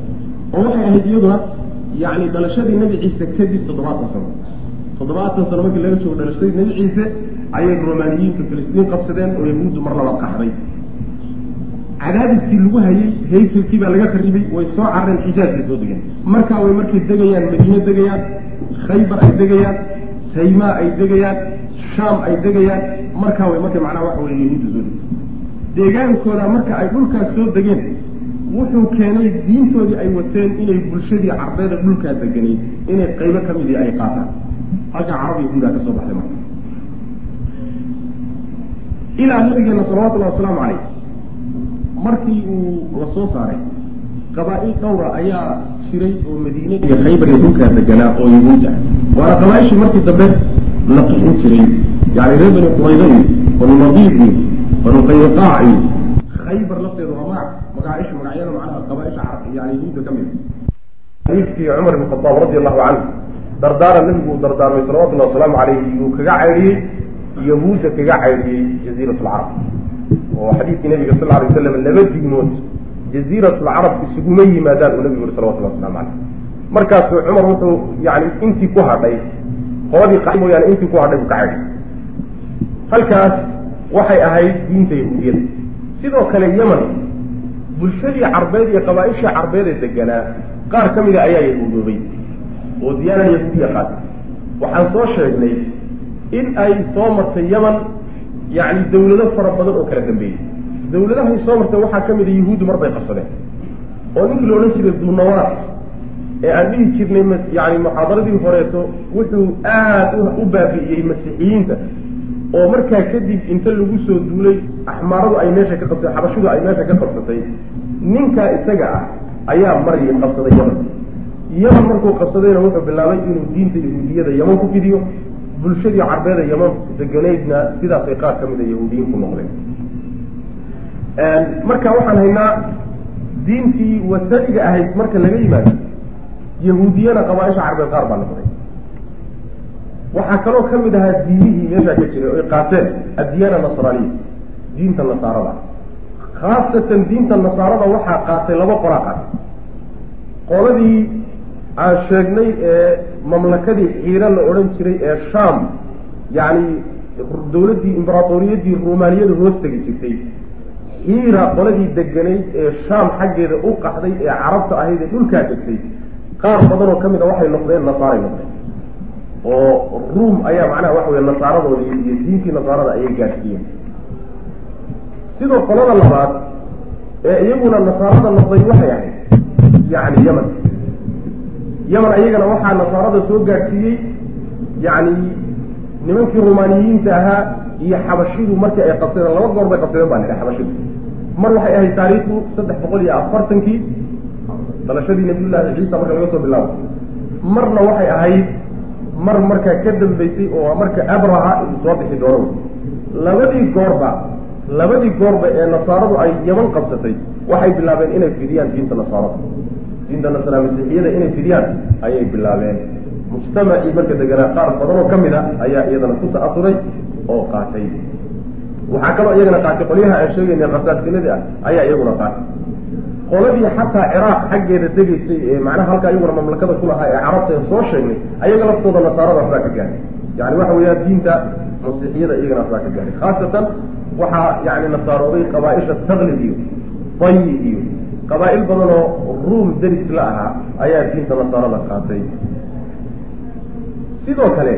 oo waxay ahayd iyaduna yani dhalashadii nebi ciise kadib toddobaatan sano. Toddobaatan sano markii laga joogo dhalashadii nebi ciise ayay romaaniyiintu filistiin qabsadeen oo yahuuddu mar labaad qaxday cadaadiskii lagu hayey haykalkii baa laga qaribay way soo carreen xijaaz bay soo degeen. Markaa way markay degayaan madiine degayaan khaybar ay degayaan taymaa ay degayaan shaam ay degayaan markaa way markay macnaha waxa weye yahuudda soo degtay deegaankooda marka ay dhulkaas soo degeen wuxuu keenay diintoodii ay wateen inay bulshadii carbeeda dhulkaa deganayd inay qaybo ka midii ay qaataan. Halkaa carab yahuudaa ka soo baxday marka ilaa nabigeena salawatullahi wasalaamu calayh markii uu la soo saaray qabaa-il dhowra ayaa jiray oo madiine iyo khaybar iyo dhulkaa deganaa oo yahuud ah waana qabaa-ishii markii dambe la qixin jiray yani reer bani qurayda iyo banu nadiir iyo banu qayqaac iyo khaybar lafteedu waa magac magaaisha magacyada macnaha qabaa-isha carab yani yahuudda ka mid xadiidkii cumar ibn khadaab radi allahu canhu dardaaran nabigu uu dardaarmay salawatullahi wasalaamu calayhi uu kaga caydhiyey yahuudda kaga caydhiyey jaziirat lcarab oo xadiidkii nabiga sal alay waslam laba digmood jaziirat lcarab isuguma yimaadaan uu nabigu yuri salawatullah waslamu caleyh markaasuu cumar wuxuu yani intii ku hadhay qoladii qa mooyaane intii ku hadhay buu ka caydhiyay halkaas waxay ahayd diinta yahuudiyada. Sidoo kale yeman bulshadii carbeed iyo qabaa-ishii carbeed ee deganaa qaar ka mida ayaa yahuudoobay oo diyaana yahuudiya qaatay waxaan soo sheegnay in ay soo martay yeman yacni dawlado fara badan oo kala dambeeyey. Dawladahay soo martay waxaa ka mida yahuuddu mar bay qabsadeen oo ninkii la odhan jiray dunawaas ee aan dhihi jirnay yani muxaadaradii horeeto wuxuu aada u baabi'iyey masiixiyiinta. Oo markaa kadib inta lagu soo duulay axmaaradu ay meesha ka qabsatay xabashidu ay meesha ka qabsatay ninkaa isaga ah ayaa maryi qabsaday yeman yeman markuu qabsadayna wuxuu bilaabay inuu diinta yahuudiyada yeman ku fidiyo bulshadii carbeeda yeman deganaydna sidaasay qaar ka mida yahuudiyiin ku noqdeen. Marka waxaan haynaa diintii wasaniga ahayd marka laga yimaado yahuudiyana qabaa-isha carbeed qaar baa noqday. Waxaa kaloo ka mid ahaa diinihii meeshaa ka jiray oy qaateen addiyaana nasraaniya diinta nasaarada. Khaasatan diinta nasaarada waxaa qaatay laba qolaa qaatay. Qoladii aan sheegnay ee mamlakadii xiiro la odhan jiray ee sham yacni dawladdii imberatoriyadii rumaaniyada hoos tegi jirtay. Xiira qoladii deganayd ee sham xaggeeda u qaxday ee carabta ahayd ee dhulkaa degtay. Qaar badanoo ka mid a waxay noqdeen nasaaray noqdeen. Oo ruom ayaa macnaha waxa wey nasaaradoodii iyo diintii nasaarada ayay gaadhsiiyeen. Sidoo qolada labaad ee iyaguna nasaarada noqday waxay ahayd yacni yeman yeman ayagana waxaa nasaarada soo gaadhsiiyey yacni nimankii rumaaniyiinta ahaa iyo xabashidu markii ay qabsadeen laba goor bay qabsadeen baa nidha xabashidu. Mar waxay ahayd taariikhdu saddex boqol iyo afartankii dalashadii nabiyullaahi ciisa marka laga soo bilaabo. Marna waxay ahayd mar markaa ka dambeysay oo marka abraha uu soo bixi doono. Labadii goorba labadii goorba ee nasaaradu ay yaman qabsatay waxay bilaabeen inay fidiyaan diinta nasaarada diinta nasara masiixiyada inay fidiyaan ayay bilaabeen. Mujtamacii marka deganaa qaar badan oo ka mid a ayaa iyadana ku ta'asuray oo qaatay. Waxaa kaloo iyagana qaatay qolyaha aan sheegayna khasaasinadii ah ayaa iyaguna qaatay. Qoladii xataa ciraaq xaggeeda degaysay ee macnaha halkaa iyaguna mamlakada ku lahaa ee carabta ee soo sheegnay ayaga laftooda nasaarada waxbaa ka gaaray. Yani waxa weeyaan diinta masiixiyada iyagana waxbaa ka gaaray. Khaasatan waxaa yani nasaarooday qabaa-isha taklib iyo dayi iyo qabaa-il badan oo ruum deris la ahaa ayaa diinta nasaarada qaatay. Sidoo kale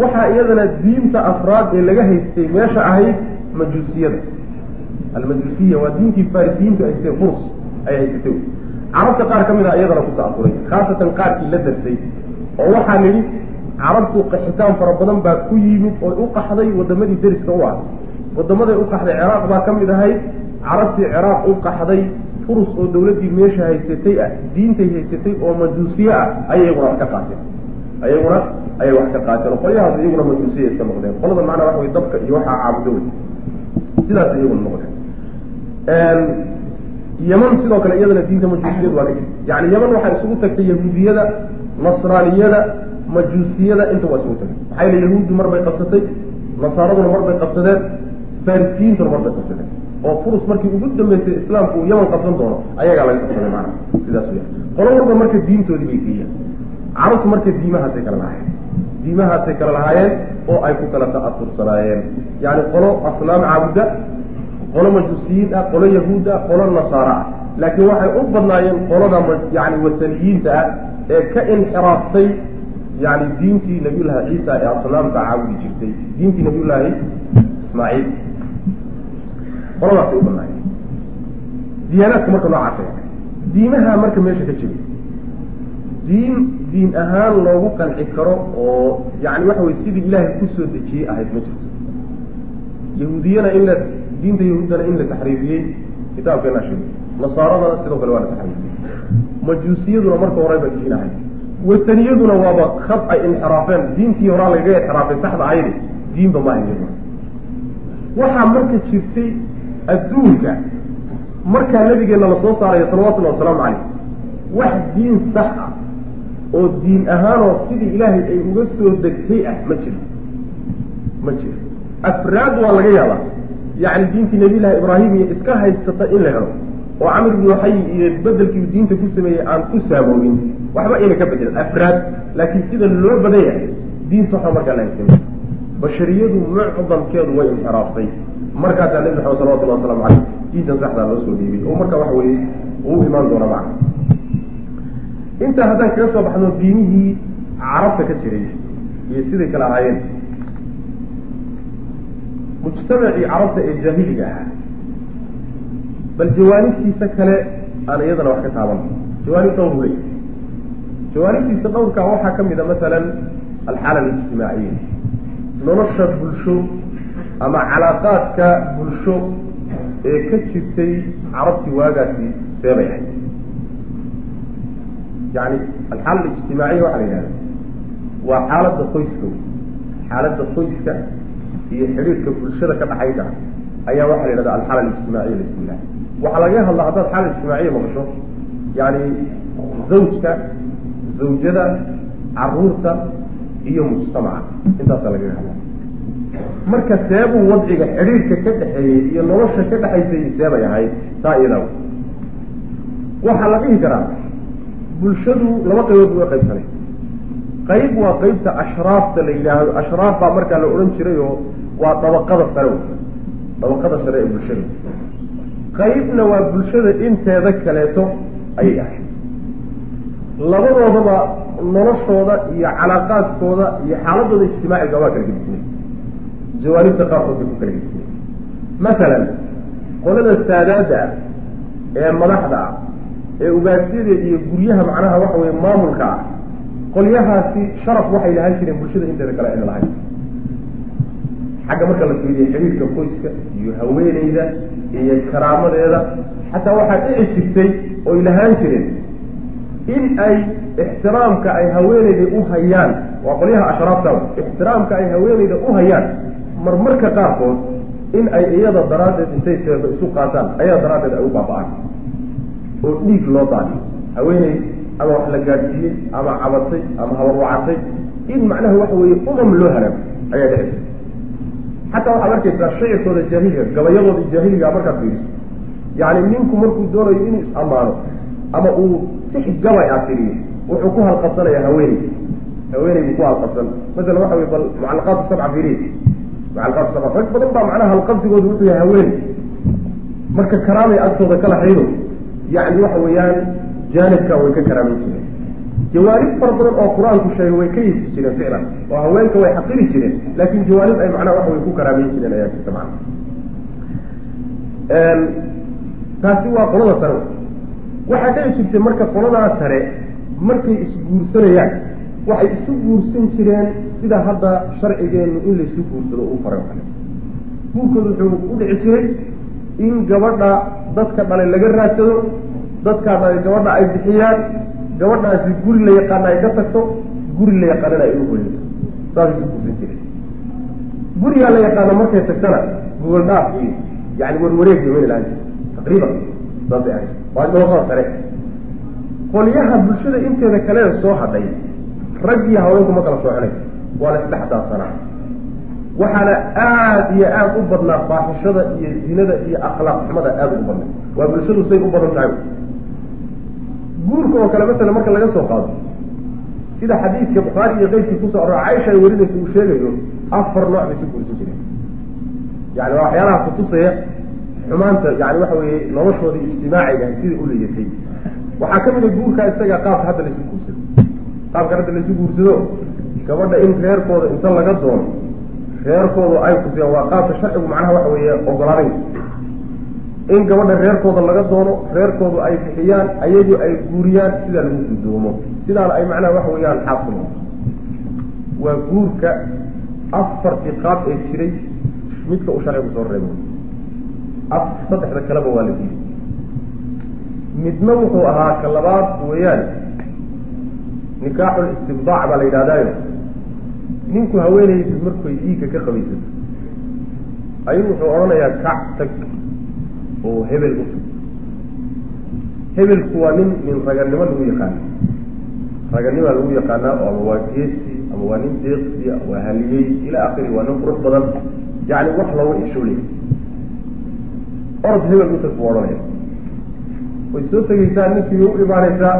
waxaa iyadana diinta afraad ee laga haystay meesha ahayd majuusiyada. Almajuusiya waa diintii farisiyiintu ay haysteen furs ay haysatay carabta qaar ka mid a iyadana ku ta'asuray khaasatan qaarkii la darsay oo waxaa nidhi carabtu qaxitaan fara badan baa ku yimid oo u qaxday wadamadii deriska u ah wadamaday u qaxday ciraaq baa ka mid ahayd carabtii ciraaq u qaxday furus oo dawladdii meesha haysatay ah diintay haysatay oo majuusiye ah ayay iyaguna wax ka qaateen ayaguna ayay wax ka qaateen oo qolyahaas iyaguna majuusiya iska noqdeen. Qolada macnaa waxa wey dabka iyo waxaa caabudo wey sidaas iyaguna noqdeen. Yeman sidoo kale iyadana diinta majuusiyadu waa dhig yani yeman waxaa isugu tagtay yahuudiyada nasraaniyada majuusiyada inta waa isugu tagtay. Maxaa yele yahuuddu mar bay qabsatay nasaaraduna mar bay qabsadeen farisiyiintuna mar bay qabsadeen oo furus markii ugu dambeysay islaamku uu yaman qabsan doono ayagaa laga qabsaday maana sidaas weya qolo walba marka diintoodii bay geeyaan. Carabtu marka diimahaasay kala lahaayeen. Diimahaasay kala lahaayeen oo ay ku kala ta'asursanaayeen yani qolo asnaam caabudda qolo majuusiyiin ah qolo yahuud ah qolo nasaara ah. Laakiin waxay u badnaayeen qolada yani wataniyiinta ah ee ka inxiraaftay yani diintii nabiyullaahi ciisa ee asnaamta caabudi jirtay. Diintii nabiyullaahi ismaaciil qoladaasay u badnaayeen diyaanaadka marka noocaasa diimaha marka meesha ka jiro diin diin ahaan loogu qanci karo oo yani waxa weye sidii ilaahay ku soo dejiyey ahayd ma jirto. Yahuudiyana in la diinta yahuuddana in la taxriifiyey kitaabkeena sheegay. Nasaaradana sidoo kale waa la taxriifiyey. Majuusiyaduna marka horeba diin ahay wataniyaduna waaba khad ay inxiraafeen. Diintii horaa lagaga inxiraafay saxda ahaydi diinba ma ahayn. Waxaa marka jirtay adduunka. Markaa nabigeena la soo saaraya salawatullahi wasalaamu caleyh wax diin sax ah oo diin ahaanoo sidii ilaahay ay uga soo degtay ah ma jiro. Ma jiro. Afraad waa laga yaabaa. Yacni diintii nabiyullaahi ibraahim iyo iska haysata in la helo oo camr ibnu waxay iyo bedelkiiu diinta ku sameeyey aan ku saamoogin waxba ayna ka bedelan afraad. Laakiin sida loo badan yahay diin saxa markaa la haysta bashariyadu mucdamkeedu way inxiraaftay markaasaa nabi maxamed salawatullah waslamu caleyh diintan saxdaa loo soo dhiibay oo marka waxa weeye uu imaan doona macna. Intaa haddaan kaga soo baxno diinihii carabta ka jiray iyo siday kale ahaayeen mujtamacii carabta ee jaahiliga ahaa bal jawaanibtiisa kale aan iyadana wax ka taaban. Jawaanib dhowr wey jawaanibtiisa dhowrkaa waxaa ka mid a masalan alxaala alijtimaaciya nolosha bulsho ama calaaqaadka bulsho ee ka jirtay carabtii waagaasi seebay ahayd yani alxaala alijtimaaciya waxaa la yidhahda waa xaaladda qoyska. Xaaladda qoyska iyo xidhiirka bulshada ka dhaxaysa ayaa waxaa la yidhahda alxaala alijtimaaciya bismillah waxaa laga hadlaa haddaad xaala ijtimaaciya maqasho yani zawjka zawjada carruurta iyo mujtamaca. Intaasaa lagaga hadlaa marka seebuu wadciga xidhiirka ka dhexeeyey iyo nolosha ka dhexaysay seebay ahayd taa iyadaa waxaa la dhihi karaa bulshadu laba qaybood uga qaybsanay. Qayb waa qeybta ashraafta la yidhaahdo. Ashraaf baa markaa la odhan jiray oo waa dabaqada sare dabaqada sare ee bulshada qaybna waa bulshada inteeda kaleeto ayay ahayd. Labadoodaba noloshooda iyo calaaqaadkooda iyo xaaladooda ijtimaaciga waa kala gedisnay jawaanibta qaarkood bay ku kala gedisnay masalan qolada saadaada ah ee madaxda ah ee ugaasyada iyo guryaha macnaha waxa weye maamulka ah qolyahaasi sharaf waxay lahaan jireen bulshada inteeda kale ayna lahayn xagga marka la fiiriyo xiriirka qoyska iyo haweeneyda iyo karaamadeeda xataa waxaa dhici jirtay oy lahaan jireen in ay ixtiraamka ay haweeneyda u hayaan waa qolyaha ashraafta ixtiraamka ay haweeneyda u hayaan marmarka qaarkood in ay iyada daraaddeed intay seedo isu qaataan ayada daraaddeed ay u baaba-aan. Oo dhiig loo daadiyo haweeney ama wax la gaadhsiiyey ama cabatay ama habarwacatay in macnaha waxa weeye umam loo halaago ayaa dhici jirta xataa waxaad arkaysaa shicirkooda jaahiliga gabayadooda jaahiliga markaad fiiriso yacni ninku markuu doonayo inuu is-ammaano ama uu six gabay a tiriyo wuxuu ku halqabsanaya haweeney. Haweeney buu ku halqabsan. Masalan waxa wey bal mucalaqaatu sabca fiiriy mucalaqaatu sabca rag badan baa macnaha halqabsigooda wuxuu yahay haweeney marka karaamay agtooda kala haydo yacni waxa weeyaan jaanibka way ka karaamin jireen. Jawaanib fara badan oo qur'aanku sheegay way ka yisi jireen ficlan oo haweenka way xaqiri jireen laakin jawaanib ay macnaha waxa way ku karaamin jireen ayaa jirta macna taasi waa qolada sare. Waxaa dhici jirtay marka qoladaa sare markay isguursanayaan waxay isu guursan jireen sida hadda sharcigeenu in laysu guursado uu faray kale. Guurkooda wuxuu u dhici jiray in gabadha dadka dhalay laga raadsado dadkaa dhalay gabadha ay bixiyaan gabadhaasi guri la yaqaana ay ka tagto guri la yaqaanana ay u hoyato saasay isu guursan jireen gurigaa la yaqaano markay tagtana gogol iyo yani warwareegay wayna lahaan jire taqriiban saasay ahayd. Waa dabaqada sare. Qolyaha bulshada inteeda kalea soo hadhay rag iyo haweenku ma kala sooconay waa la isdhex daadsanaa waxaana aada iyo aada u badnaa faaxishada iyo zinada iyo akhlaaq xumada aada ugu badnaa. Waa bulshadu say u badan tahay. Guurka oo kale masala marka laga soo qaado sida xadiidka bukhaari iyo keyrkii ku soo arora caisha ay warinaysa uu sheegayo afar nooc bay isu guursan jireen. Yani waa waxyaalaha kutusaya xumaanta yani waxa weeye noloshooda ijtimaaciga sidai u leeyatay waxaa ka mid a guurka isaga qaabka hadda laysu guursado qaabka hadda laysu guursado gabadha in reerkooda inta laga doono reerkooda ay kusiyaan waa qaabka sharcigu macnaha waxa weeye ogolaaday in gabadha reerkooda laga doono reerkoodu ay bixiyaan ayagu ay guuriyaan sidaa lagu guddoomo sidaana ay macnaha waxa weeyaan noqoto waa guurka afartii qaab ee jiray midka uu sharcigu soo reebo. Af saddexda kaleba waa la diiday. Midna wuxuu ahaa ka labaad weeyaan nikaaxul istibdaac baa la yidhahdaayo ninku haweenaydu markay dhiigga ka qabaysato ayuu wuxuu odhanayaa kac tag oo hebel u tag. Hebelku waa nin nin raganimo lagu yaqaana raganimaa lagu yaqaanaa oo ama waa geesi ama waa nin deeqsiya waa haliyey ila akiri waa nin qurux badan. Yacni wax looga ishoolay orod hebel u tag buu odhanaya way soo tegeysaa ninkii u imaanaysaa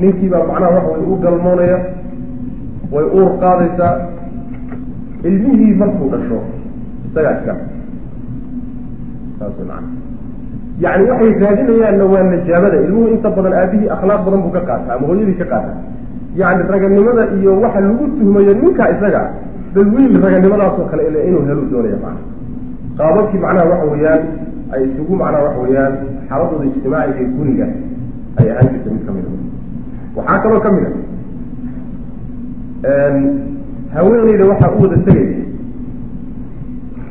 ninkii baa macnaha waxa way u galmoonaya way uur qaadaysaa ilmihii markuu dhasho isagaa iska saas macana yacni waxay raadinayaanna waa najaabada ilmuhu inta badan aabihii akhlaaq badan buu ka qaata ama hooyadii ka qaata yacni raganimada iyo waxa lagu tuhmayo ninkaa isaga bal wiil raganimadaasoo kale ila inuu helu doonaya macana qaababkii macnaha waxa weeyaan ay isugu macnaha waxa weeyaan xaaladooda ijtimaaciga guriga ay ahaan jirta mid ka mid a waxaa kaloo ka mid a haweeneyda waxaa u wada tegaya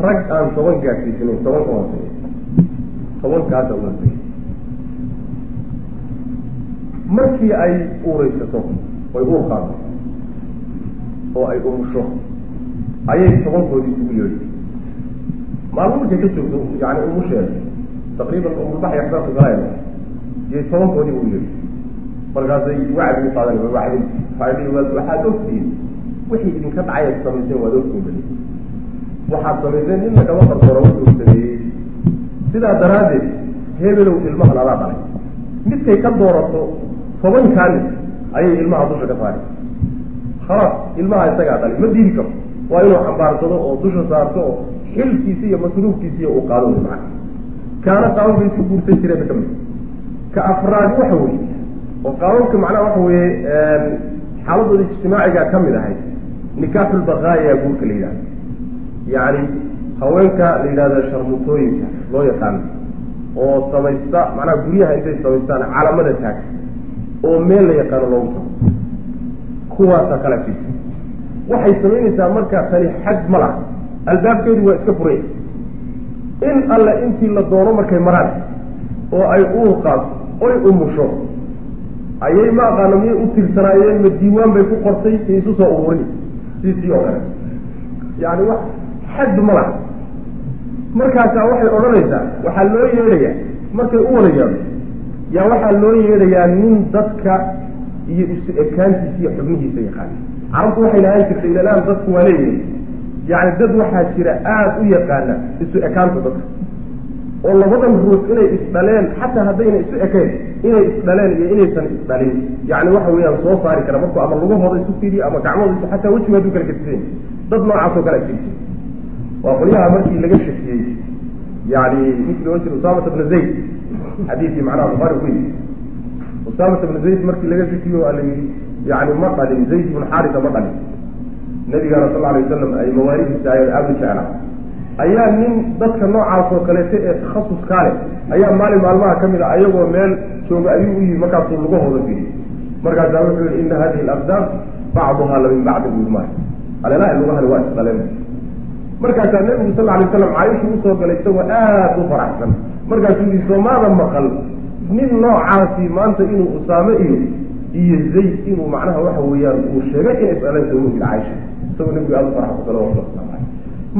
rag aan toban gaadsiisanayn toban ka hooseeya tobankaasa u wada tegay. Markii ay uureysato way uur qaado oo ay umusho ayay tobankoodii isugu yeedhi. Maalmo markay ka joogto yani umusheeda taqriiban umulbaxya saasu galaya iyay tobankoodii u yeedhi markaasay wacdi qaadan wacdi faadhi waxaad ogtihiin wixii idinka dhacay ad samayseen waad ogtihiin waxaad samayseen inna kama qarsoona wuxuu sameeyey sidaa daraaddeed hebelow ilmahan adaa dhalay. Midkay ka doorato tobankaani ayay ilmaha dusha ka saari. Khalaas ilmaha isagaa dhalay. Ma diidi karo. Waa inuu xambaarsado oo dusha saarto oo xilkiisi iyo masruufkiisiiyo uu qaado wy macana kaana qaababka isku guursan jireen ka mid. Ka afraad waxa weeye oo qaababka macnaha waxa weeye xaaladooda ijtimaaciga ka mid ahay nikaaxulbaqaaya guurka la yidhahdo yacni haweenka la yidhahda sharmutooyinka loo yaqaano oo samaysta macnaha guryaha intay samaystaan calamada taag oo meel la yaqaano loogu tago. Kuwaasaa kala jirta waxay samaynaysaa marka tani xad ma laha. Albaabkeedu waa iska furay in alle intii la doono markay maraan oo ay uur qaato oy umusho ayay ma aqaano miyay u tirsanaayeen ma diiwaan bay ku qortay? Iyo isu soo ururin. Si tii oo kale. Yani wax xad ma laha. Markaasaa waxay odhanaysaa waxaa loo yeedhayaa markay u wada yeedho yaa waxaa loo yeedhayaa nin dadka iyo isu ekaantiisa iyo xubnihiisa yaqaana carabtu waxay lahaan jirtay ilalaan dadku waa leeyihiin yani dad waxaa jira aada u yaqaana isu ekaanta dadka oo labadan ruux inay isdhaleen xataa haddayna isu ekayn inay isdhaleen iyo inaysan isdhalin yani waxa weeyaan soo saari kara markuu ama lugahooda isu fiiriyo ama gacmahooda xataa wejiga haduu kala gedisan dad noocaasoo kale jirjir waa qolyaha markii laga shakiyey. Yani ninkii loodhan jira usaamata bna zayd. Xadiidkii macnaha buhaari ku yimi usaamata bna zayd markii laga shakiyo waa la yidhi yani ma dhalin zayd ibn xaarisa ma dhalin. Nabigana sal alay wasalam ay mawaaridiisa ay aada u jeclaa ayaa nin dadka noocaas oo kaleeto ee takhasuskaa leh. Ayaa maalin maalmaha ka mid a ayagoo meel jooga ayuu u yimi markaasuu lugahooda fiiriy markaasaa wuxuu yihi ina hadihi alaqdaam bacduhaa la min bacdi buimaay alelaha lugahani waa isdhaleen markaasaa nebigu sal alay slam caaisha u soo galay isagoo aada u faraxsan. Markaasuu yihi soomaada maqal. Nin noocaasi maanta inuu usaame iyo iyo zayd inuu macnaha waxa weeyaan uu sheegay inay isdhaleen soo mogid caaisha isagoo nebigu aada u faraxsan salawatu waslamu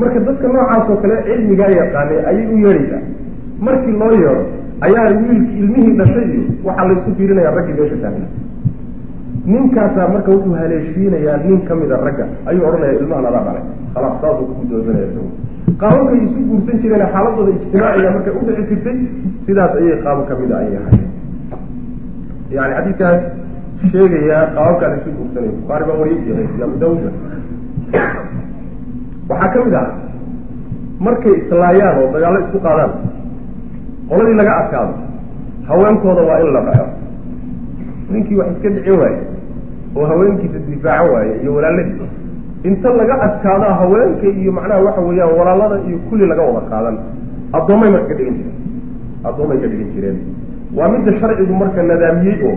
marka dadka noocaas oo kale cilmigaa yaqaanay ayay u yeedhaysaa. Markii loo yeedho ayaa wiilki ilmihii dhashay iyo waxaa laysu fiirinaya raggii meesha taagna ninkaasaa marka wuxuu haleeshiinayaa nin ka mida ragga ayuu odhanaya ilmahan adaa dhalay. Khalaas saasuu ku guddoonsanaya isagu. Qaababkay isu guursan jireen xaaladooda ijtimaaciga markay u dhici jirtay sidaas ayay qaabo kamida ayay ahayd yani xadiidkaas sheegaya qaababkaa la isu guursanaya. Bukhaari baa wariyay abu daawuda waxaa ka mid ah markay islaayaan oo dagaallo isku qaadaan qoladii laga adkaado haweenkooda waa in la dhaco ninkii wax iska dhicin waaye oo haweenkiisa difaacan waaye iyo walaaladii inta laga adkaadaa haweenka iyo macnaha waxa weeyaan walaalada iyo kulli laga wada qaadan. Addoommay marka ka dhigan jireen. Addoommay ka dhigan jireen. Waa midda sharcigu marka nadaamiyey oo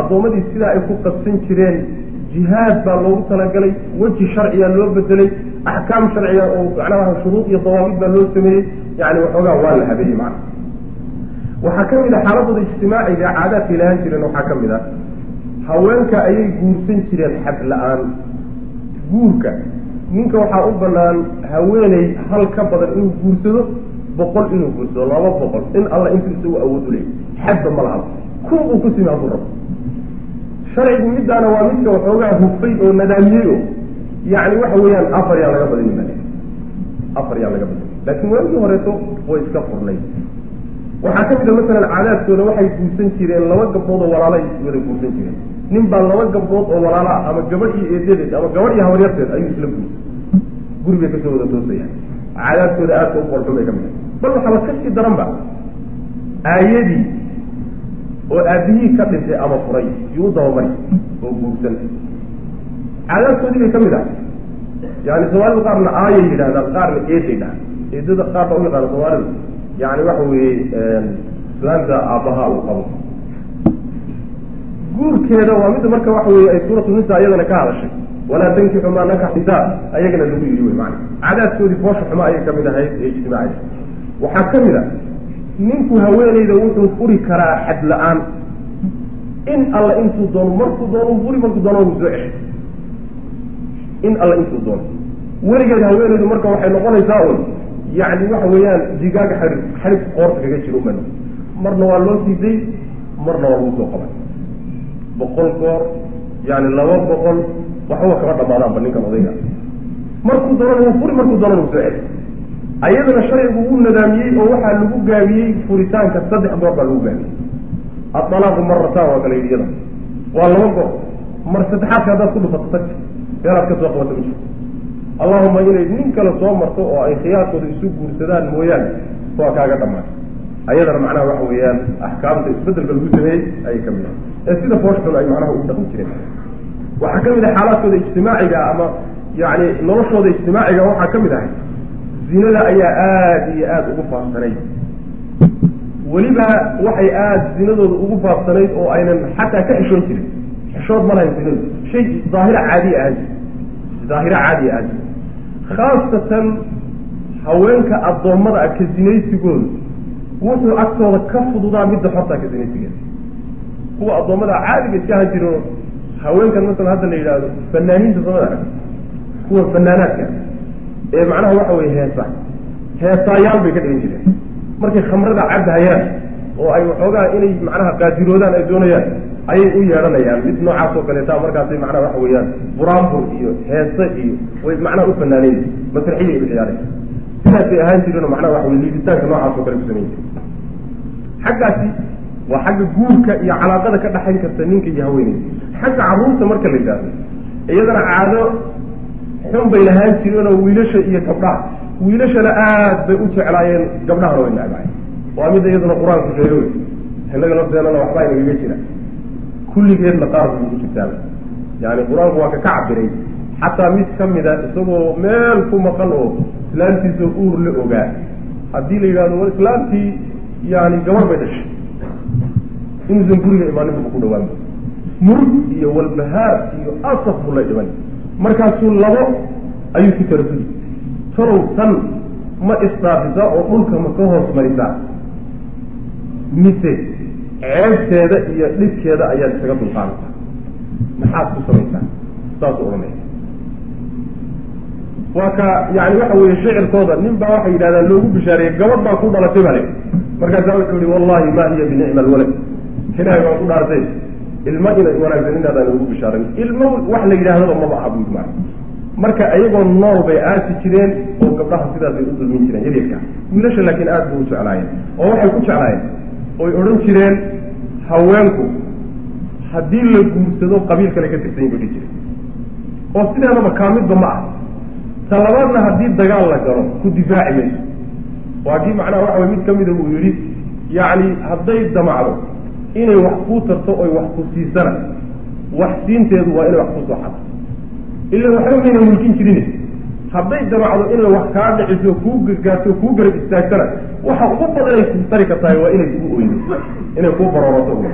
addoommadii sidaa ay ku qabsan jireen jihaad baa loogu talagalay weji sharciyaa loo bedelay axkaam sharciga oo macnaha shuruud iyo dawaabid baa loo sameeyey yani waxoogaa waa la habeeyey macna waxaa ka mid a xaaladooda ijtimaaciga caadaadkay lahaan jireen waxaa ka mid a haweenka ayay guursan jireen xad la'aan guurka ninka waxaa u banaan haweeney hal ka badan inuu guursado boqol inuu guursado laba boqol in alla intuu isagu awood u leeyay xadba ma laha kun uu ku simi hadduu rabo sharcigu middaana waa midka waxoogaa hufay oo nadaamiyey oo yani waxa weeyaan afar yaa laga badani ma afar yaa laga badani. Laakiin waagii horeeto way iska furnay. Waxaa ka mid a masalan caadaadkooda waxay guursan jireen laba gabdhood oo walaalay wada guursan jireen. Nin baa laba gabdhood oo walaala ah ama gabadh iyo eedadeed ama gabadh iyo habaryarteed ayuu isla guursan. Guri bay ka soo wada toosayaan. Caadaadkooda aadka u qoolxun bay ka mid bal waxaaba ka sii daran ba aayadii oo aabihii ka dhintay ama furay yuu u dabamari oo guursan caadaadkoodii bay ka mid ah. Yani soomaalidu qaarna aayay yidhahdaan qaarna eeday dhaha eedada qaar baa u yaqaana soomaalidu. Yani waxa weeye islaamta aabbaha uu qabo. Guurkeeda waa midda marka waxa weye ay suuratu nisa iyadana ka hadashay. Walaa tankixu maa nakax nisaa ayagana lagu yidhi wey maana caadaadkoodii foosha xumo ayay ka mid ahayd ee ijtimaaciya waxaa ka mid a ninku haweeneyda wuxuu furi karaa xad la'aan. In alla intuu doono markuu doono furi markuu doono uu soo ceshay in alla intuu doono. Weligeed haweeneydu marka waxay noqonaysaa un yani waxa weeyaan digaaga xarig xarig qoorta kaga jiro uman marna waa loo sii day marna waa lagu soo qabay. Boqol goor yani laba boqol waxba kama dhamaadaanba ninkan odayga. Markuu doonana wuu furi markuu doonana wuu soo celi ayadana sharcigu wuu nadaamiyey oo waxaa lagu gaabiyey furitaanka saddex goor baa lagu gaabiyey. Adalaaqu marataan waa kala yidhi iyada waa laba goor. Mar saddexaadka haddaad ku dhufato tagti meelaad ka soo qabato ma jirto allahuma inay nin kale soo marto oo ay khiyaarkooda isu guursadaan mooyaane waa kaaga dhamaatay ayadana macnaha waxa weeyaan axkaamta isbeddelka lagu sameeyey ayay ka mid ah ee sida fooshxun ay macnaha ugu dhaqmi jireen. Waxaa ka mid ah xaalaadkooda ijtimaaciga ama yani noloshooda ijtimaaciga waxaa ka mid ahay zinada ayaa aada iyo aada ugu faafsanayd. Weliba waxay aada zinadooda ugu faafsanayd oo aynan xataa ka xishoon jirin xishood ma lahayn zinadu shay daahira caadiya ahaan jirta daahira caadiya ahaan jirta khaasatan haweenka addoommada ah ka zinaysigooda wuxuu agtooda ka fududaa midda xortaa ka zinaysigeeda kuwa addoommada caadiga iska ahaan jiro haweenkan masalan hadda la yidhaahdo fanaaniinta arag kuwa fanaanaadka ee macnaha waxa weye heesa heesaayaal bay ka dhigan jireen markay khamrada cabhayaan oo ay waxoogaa inay macnaha qaadiroodaan ay doonayaan ayay u yeedhanayaan mid noocaas oo kaleeta markaasay macnaha waxa weeyaan buraanbur iyo heese iyo way macnaha u fanaanaysa masraxiyay u ciyaaraysa sidaasay ahaan jireen oo macnaha waxa weye liiditaanka noocaas oo kale ku samayn jire xaggaasi waa xagga guurka iyo calaaqada ka dhaxayn karta ninka iyo haweeneyda xagga carruurta marka la yidhaahdo iyadana caado xun bay lahaan jireenoo wiilasha iyo gabdhaha. Wiilashana aad bay u jeclaayeen gabdhahana way necbaayeen waa midda iyaduna qur'aanku sheego wey innaga lafteenana waxbaa inagaga jira kulligeedna qaar bay ugu jirtaaba yani qur'aanku waa ka ka cabiray xataa mid ka mida isagoo meel ku maqan oo islaamtiisa uur la ogaa. Haddii la yidhahdo war islaamtii yani gabar bay dhashay. Inuusan guriga imaaninba ku dhawaan. Murug iyo walbahaar iyo asaf buu la dhiman. Markaasuu labo ayuu ku taradudi talow tan ma isdhaafisaa oo dhulka ma ka hoos marisaa mise ceebteeda iyo dhibkeeda ayaad isaga dulqaadataa maxaad ku samaysaa saasuu odhanaya waa ka yani waxa weeye shicirkooda nin baa waxay yidhahdaan loogu bishaareeyey gabadh baa ku dhalatay bale. Markaasaa wuxuu yihi wallahi ma hiya binicma alwalad ilaahay baan ku dhaartay ilmo ina wanaagsan inaadaan ugu bishaaran ilmo wax la yidhaahdaba maba aha buu maa marka. Ayagoo nool bay aasi jireen oo gabdhaha sidaasay u dulmin jireen yaryarka wiilasha laakiin aad bay u jeclaayeen oo waxay ku jeclaayeen oy odhan jireen haweenku haddii la guursado qabiil kale ka tirsan bay dhihi jireen. oo sideedaba kaamidba ma ah talabaadna haddii dagaal la galo ku difaaci mayso. Waa kii macnaha waxa way mid ka mida uu yidhi yacni hadday damacdo inay wax kuu tarto oy wax ku siisana wax siinteedu waa inay wax ku soo xado ila waxba mayna mulkin jirin hadday damacdo inay wax kaa dhiciso kuu gargaarto kuu garab istaagtana waxa ugu badan ay ku tari kartahay waa inay kuu oydo inay kuu baroorato u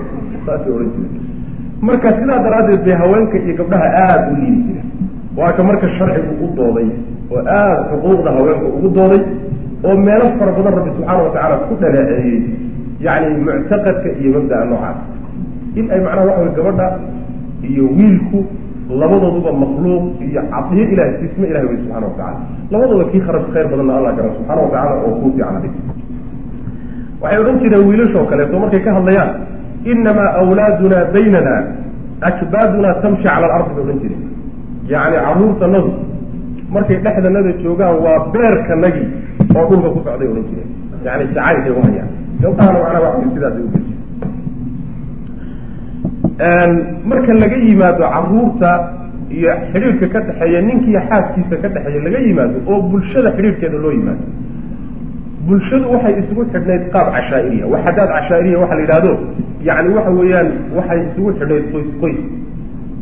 saasay odhan jireen. Marka sidaa daraaddeed bay haweenka iyo gabdhaha aada u liidi jireen. Waa ka marka sharcigu u dooday oo aada xuquuqda haweenka ugu dooday oo meelo fara badan rabbi subxaana wa tacaala ku dhaleeceeyey yacni muctaqadka iyo mabda'a noocaas. In ay macnaha waxa way gabadha iyo wiilku labadooduba makhluuq iyo cadiyo ilahay siisme ilahay wey subxana wa tacala labadooda kii khara khayr badanna allah gara subxaana wa tacala oo kuu fiican adig waxay odhan jireen wiilashoo kaleeto markay ka hadlayaan inamaa awlaaduna baynana akbaaduna tamshi cala alardi bay odhan jireen. Yacni carruurtanadu markay dhexdanada joogaan waa beerkanagii oo dhulka ku socday odhan jireen. Yani jacaylkay u hayaan. Gabdhahana macnaha waa sidaasay u marka laga yimaado carruurta iyo xidhiirka ka dhexeeya ninkiiyo xaaskiisa ka dhexeeya laga yimaado oo bulshada xidhiirkeeda loo yimaado. Bulshadu waxay isugu xidhnayd qaab cashaa'iriya. Waxadaad cashaa'iriya waxa la yidhahdo yacni waxa weeyaan waxay isugu xidhnayd qoys qoys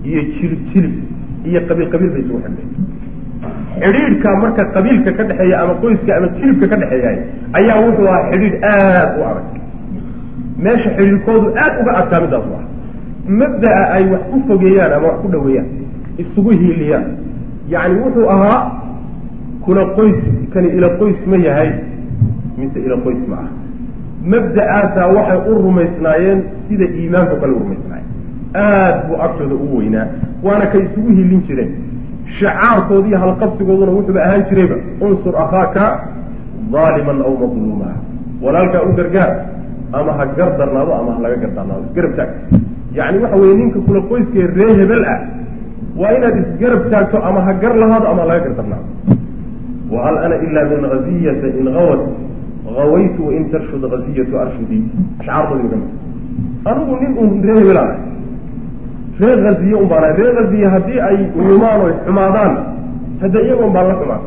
iyo jilib jilib iyo qabiil qabiil bay isugu xidhnayd. Xidhiidhka marka qabiilka ka dhexeeya ama qoyska ama jilibka ka dhexeeyahay ayaa wuxuu ahaa xidhiidh aad u adag. Meesha xidhiidhkoodu aad uga adkaa midaas u ah mabda'a ay wax ku fogeeyaan ama wax ku dhaweeyaan isugu hiiliyaan. Yacni wuxuu ahaa kuna qoys kani ila qoys ma yahay mise ila qoys ma ah mabda'aasaa waxay u rumaysnaayeen sida iimaanka kale u rumaysnaayeen. Aad buu agtooda u weynaa waana kay isugu hilin jireen. Shicaarkoodi iyo halqabsigooduna wuxuuba ahaan jirayba unsur akhaaka daaliman aw madluuma walaalkaa u gargaar ama ha gar darnaado ama ha laga gardarnaado isgarab taag yacni waxa weye ninka kula qoyskee ree hebel ah waa inaad isgarab taagto ama ha gar lahaado ama laga gardarnaado wahal ana ila min haziyata in awat awaytu wain tarshud haziyatu arshudi. Ashcaartoodi ka mid. Anigu nin un ree hebel ah. Ree haziye un baan ree haziye haddii ay lumaan oy xumaadaan hadda iyagoon baan la xumaan.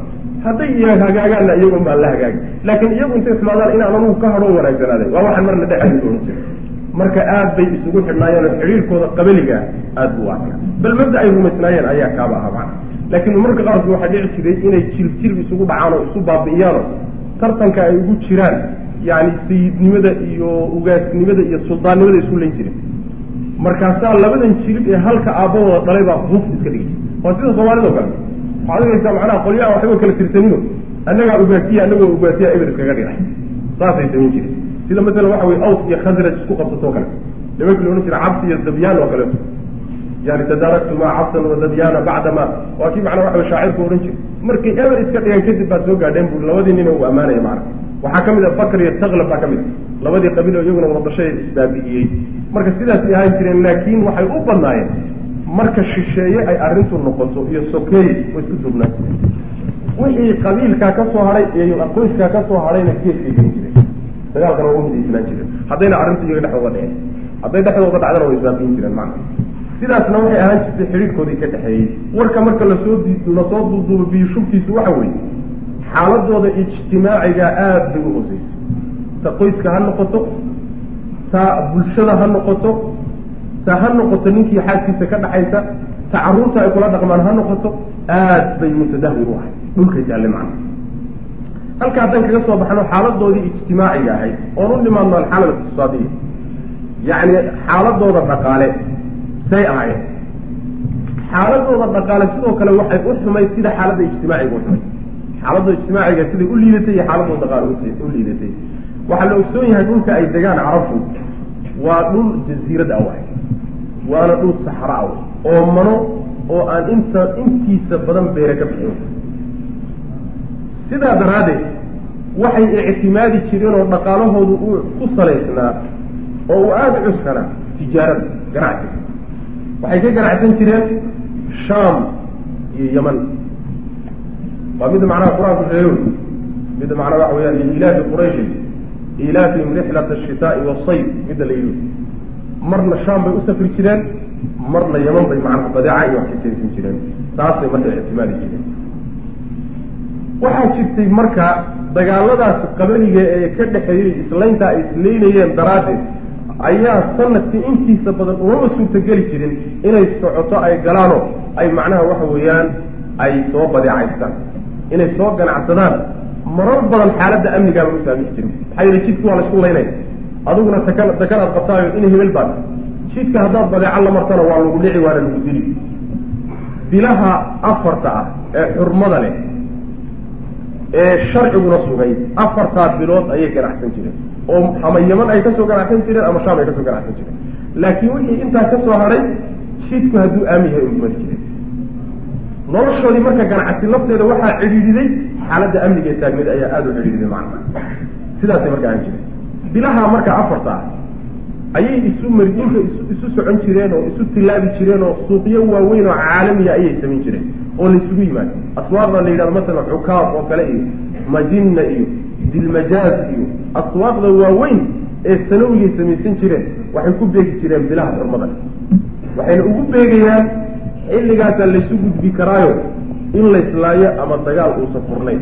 Hadday hagaagaanna iyagoon baan la hagaagi laakiin iyagu intay xumaadaan inaan anugu ka hadhoo wanaagsanaadeen waa waxaan marna dhexdi ohan jira marka aad bay isugu xidhnaayeenoo xidhiirkooda qabaliga aad buu adka bal mabda ay rumaysnaayeen ayaa kaaba ahaa macna laakiin marka qaarkood waxaa dhici jiray inay jilib isugu dhacaan oo isu baabi'iyaanoo tartanka ay ugu jiraan yacni sayidnimada iyo ugaasnimada iyo suldaannimada isku layn jireen markaasaa labadan jilib ee halka aabbahooda dhalay baa hub iska dhigi jira waa sida soomaalida o kale. waxaad ogeysaa macnaha qolyaha waxba kala tirsanino. annagaa ugaasiya annagoo ugaasiya eber iskaga dhigay saasay samayn jireen sida masalan waxa weye aws iyo khasraj isku qabsatoo kale. Nimankii la odhan jira cabsi iyo dabyaan oo kaleeto yani tadaaraktu maa cabsan wa dabyaana bacdama waa kii macnaa waxa shaacirku odhan jira markay eber iska dhigaan kadib baa soo gaadheen bui labadii nina uu ammaanaya macna waxaa ka mid a bakr iyo taklab baa ka mid labadii qabiil oo iyaguna wadashay isbaabi'iyey marka sidaasay ahaan jireen laakiin waxay u badnaayeen marka shisheeye ay arrintu noqoto iyo sokeeye way isku duubnaan jireen wixii qabiilkaa ka hadhay iyo qoyskaa ka soo hadhayna geeskay gelin jireen dagaalkana waa umidaysnaan jireen haddayna arrintu iyaga dhexdooda dhicin hadday dhexdooda dhacdana way isbaabiin jireen macna. Sidaasna waxay ahaan jirtay xidhiidhkoodii ka dhexeeyey. Warka marka la soo la soo duuduubo biyushubkiisu waxa weeye. Xaaladooda ijtimaaciga aad bay u hooseysa ta qoyska ha noqoto ta bulshada ha noqoto ta ha noqoto ninkii xaaskiisa ka dhaxaysa ta carruurta ay kula dhaqmaan ha noqoto aad bay mutadahwir u ahay dhulka jaalle macna halka haddaan kaga soo baxno xaaladoodii ijtimaaciga ahayd oon u nimaadno alxaalad iqtisaadiya yacni xaaladooda dhaqaale say ahaayeen. Xaaladooda dhaqaale sidoo kale waxay u xumayd sida xaaladda ijtimaaciga u xumayd xaaladda ijtimaaciga siday u liidatay iyo xaaladooda dhaqaale u liidatay waxaa la ogsoon yahay dhulka ay degaan carabtu waa dhul jasiirad ah waay. Waana dhul saxra ah oo mano oo aan inta intiisa badan beere ka bixin sidaa daraaddeed waxay ictimaadi jireen oo dhaqaalahoodu uu ku salaysnaa oo uu aada cuskanaa tijaarada ganacsiga waxay ka ganacsan jireen shaam iyo yaman. Waa midda macnaha qur'aanku sheego midda macnaha waxa weyaan liilaafi qurayshin ilaafihim rixlata ashitaa'i wasayf midda la yidhi. Marna shaam bay u safri jireen marna yaman bay macnaha badeeca iyo wax ka keensan jireen. Taasay marka ictimaadi jireen waxaa jirtay marka dagaaladaas qabaniga ee ka dhexeeyey islaynta ay isleynayeen daraaddeed ayaa sannadkii intiisa badan umama suurtageli jirin inay socoto ay galaanoo ay macnaha waxa weeyaan ay soo badeecaystaan inay soo ganacsadaan. Marar badan xaaladda amnigaaba u saamixi jirin maxaa yeele jidka waa la isku laynaya adiguna takan takanaad qabtaayo in hebel baad jidka haddaad badeeco la martana waa lagu dhici waana lagu dili bilaha afarta ah ee xurmada leh ee sharciguna sugay. Afartaa bilood ayay ganacsan jireen. Oo ama yaman ay ka soo ganacsan jireen ama shaam ay ka soo ganacsan jireen. Laakiin wixii intaa ka soo hadhay jidku hadduu aamin yahay u mari jireen. Noloshoodii marka ganacsi lafteeda waxaa cidhiidhiday xaaladda amniga ee taagneed ayaa aada u cidhiidhiday macna sidaasay marka aan jireen. Bilaha marka afarta ah ayay isu mari isu socon jireen oo isu tillaabi jireen oo suuqyo waaweyn oo caalamiya ayay samayn jireen oo laysugu yimaado aswaaqda la yidhahdo masalan xukaab oo kale iyo majinna iyo dilmajaaz iyo aswaaqda waaweyn ee sanawigay samaysan jireen waxay ku beegi jireen bilaha xurmada. Waxayna ugu beegayaan xilligaasaa laysu gudbi karaayo in layslaayo ama dagaal uusan furnayn.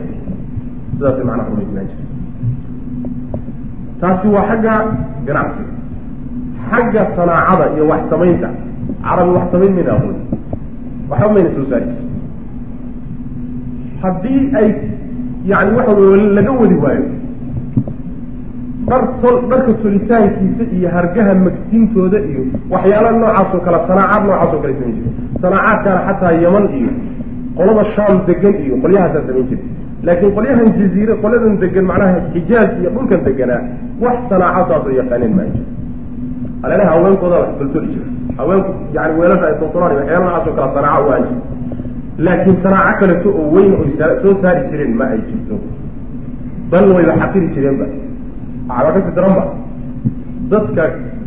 Sidaasay macnaha rumaysnaan jire taasi waa xagga ganacsiga xagga sanaacada iyo wax samaynta. Carabi wax samayn mayna aqoon. Waxba mayna soo saari. jir haddii ay yani waxa wey laga wadi waayo dhar tol dharka tolitaankiisa iyo hargaha magtintooda iyo waxyaala noocaas oo kale sanaacaad noocaas oo kale samayn jire sanaacaadkaana xataa yaman iyo qolada shaam degan iyo qolyahaasaa samayn jire laakiin qolyahan jaziire qoladan degan macnaha xijaaz iyo dhulkan deganaa wax sanaaco saasoo yaqaaneen maa jiro aleelaha haweenkooda wax toltoli jira haweenku yani weelasha ay toltolaan waxyaala noocaas oo kale sanaaco u aan jiro laakiin sanaaco kaleto oo weyn oy soo saari jireen ma ay jirto. Bal wayba xaqiri jireenba waxbaa kasi daranba dadka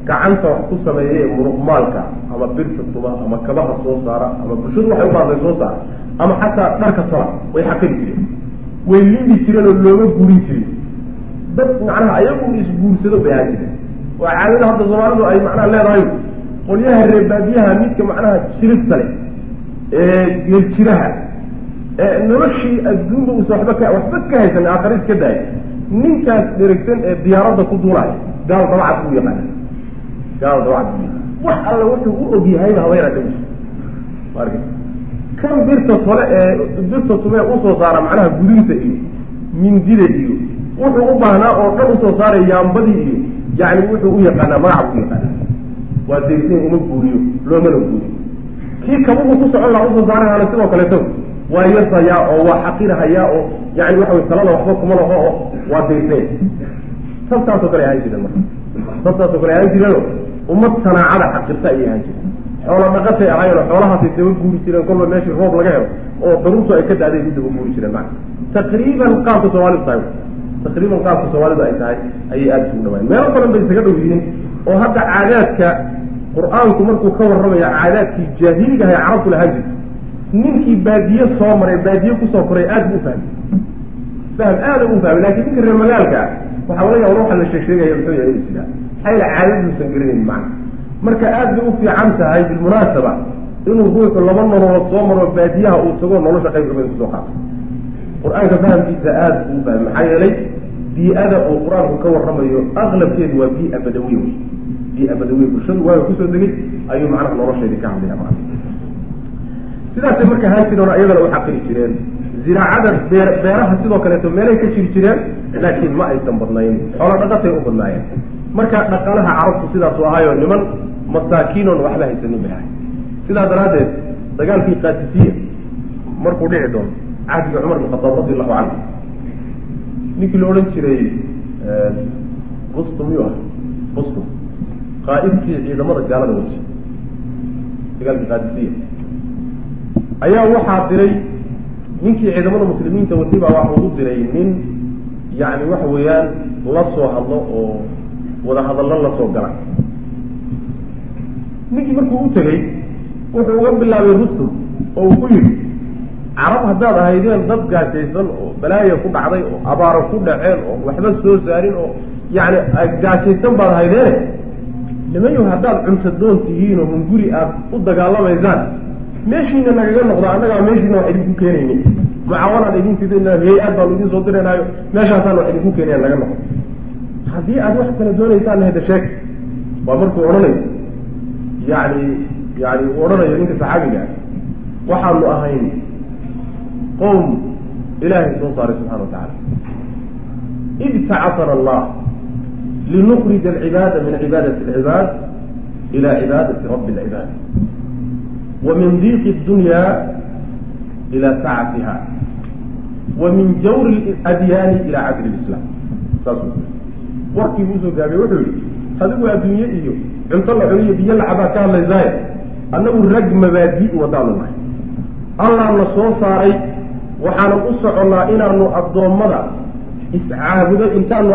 gacanta wax ku sameeya ee muruqmaalka ama birta tuba ama kabaha soo saara ama bulshadu waxay ubaadday soo saara ama xataa dharka tola way xaqiri jireen. Way liidi jireen oo looma guurin jirin dad macnaha ayagu isguursado bay ahaan jireen waa caadada hadda soomaalidu ay macnaha leedahay. Qolyaha reebaadiyaha midka macnaha shirigta leh ee geeljiraha ee noloshii adduunba uusa waba ka waxba ka haysan aakhare iska daaya ninkaas dherigsan ee diyaaradda ku duulaya gaal dabacad buu yaqaana gaal dabacad buu yaqaana wax alla wuxuu u ogyahayba habeeraata u arkas kan birta tole ee birta tume u soo saara macnaha gudinta iyo mindida iyo wuxuu u baahnaa oo dhan u soo saaray yaambadii iyo yani wuxuu u yaqaanaa magac buu yaqaana waa degsan uma guuriyo loomana guuriyo kii kabuhu ku socon laha u soo saarayana sidoo kaleeto. Waa yasayaa oo waa xaqirahayaa oo yani waxa way talada waxba kuma laho oo waa degsan sabtaasoo kale ahaan jireen marka. Sabtaasoo kale ahaan jireeno ummad sanaacada xaqirta ayay ahaan jireen. Xoola dhaqatay ahaayeen oo xoolahaasay daba guuri jireen kolba meeshii roob laga helo oo daruurtu ay ka daaday u daba guuri jireen maa taqriiban qaabka soomaalidu tahay. Taqriiban qaabka soomaalidu ay tahay ayay aada isugu dhawaayeen. Meelo badan bay isaga dhow yihiin oo hadda caadaadka qur'aanku markuu ka warramaya caadaadkii jaahiliga ahay carabtu lahaan jirta ninkii baadiye soo maray baadiye ku soo koray aad bu ufahmay fahm aada u fahmay laakiin ninka reer magaalka waxaa laga yaaba waxa la sheeg sheegaya muxuu yahay inu sidaa maxaa yaele caadadiusan garanayn macna. Marka aad bay u fiican tahay bilmunaasaba inuu ruuxu laba nololood soo maro baadiyaha uu tago nolosha qayb kamida ku soo qaato qur'aanka fahamkiisa aada buu ufahmay maxaa yeelay bii-ada oo qur'aanku ka warramayo aqlabkeedu waa bii-a badawiya wey bii-a badawiya bulshadu waaga ku soo degay ayuu macnaha nolosheedii ka hadlaya macna sidaasay marka oo iyadana u xaqiri jireen. Ziraacada beer beeraha sidoo kaleeto meelay ka jiri jireen laakiin ma aysan badnayn. Xoola dhaqatay u badnaayeen. Marka dhaqaalaha carabtu sidaasu ahaayo niman masaakiinoon waxba haysanin bay ahay sidaa daraaddeed dagaalkii qaadisiya markuu dhici doono cahdiga cumar bin khataab radi allahu canhu ninkii la odhan jiray bustum miyuu ah bustum qaa'idkii ciidamada gaalada waji dagaalkii qaadisiya ayaa waxaa diray ninkii ciidamada muslimiinta watay baa waxa ugu diray nin yani waxa weeyaan la soo hadlo oo wada hadallo la soo gala. Ninkii markuu u tegey wuxuu uga bilaabay rustum oo uu ku yidhi carab haddaad ahaydeen dad gaajaysan oo balaaya ku dhacday oo abaaro ku dhaceen oo waxba soo saarin oo yani gaajaysan baad ahaydeene nimayo haddaad cunto doon tihiin oo hunguri aad u dagaalamaysaan meeshiina nagaga noqdo annagaa meeshiina wax idinku keenayni. Mucaawanaan idin tidina hay'ad baanu idin soo diranaayo meeshaasaan wax idinku keenaya naga noqdo haddii aad wax kala doonaysaan hada sheeg. Waa markuu odhanayo. Yani yani uu odhanayo ninka saxaabiga waxaanu ahayn qowm ilaahay soo saaray subxana wa tacaala. Ibtacatana allah linukrija alcibaada min cibaadati alcibaad ila cibaadati rabbi alcibaad wa min diiqi اdunyaa ila sacatiha wa min jawri adyaani ila cadli islaam saas warkii buu u soo gaabay wuxuu yihi adigu adduunye iyo cunto la cuniyo biyo lacabaa ka hadlaysaaye annagu rag mabaadii wadaanu nahay allaana soo saaray waxaanan u soconnaa inaanu addoommada iscaabudo intaanu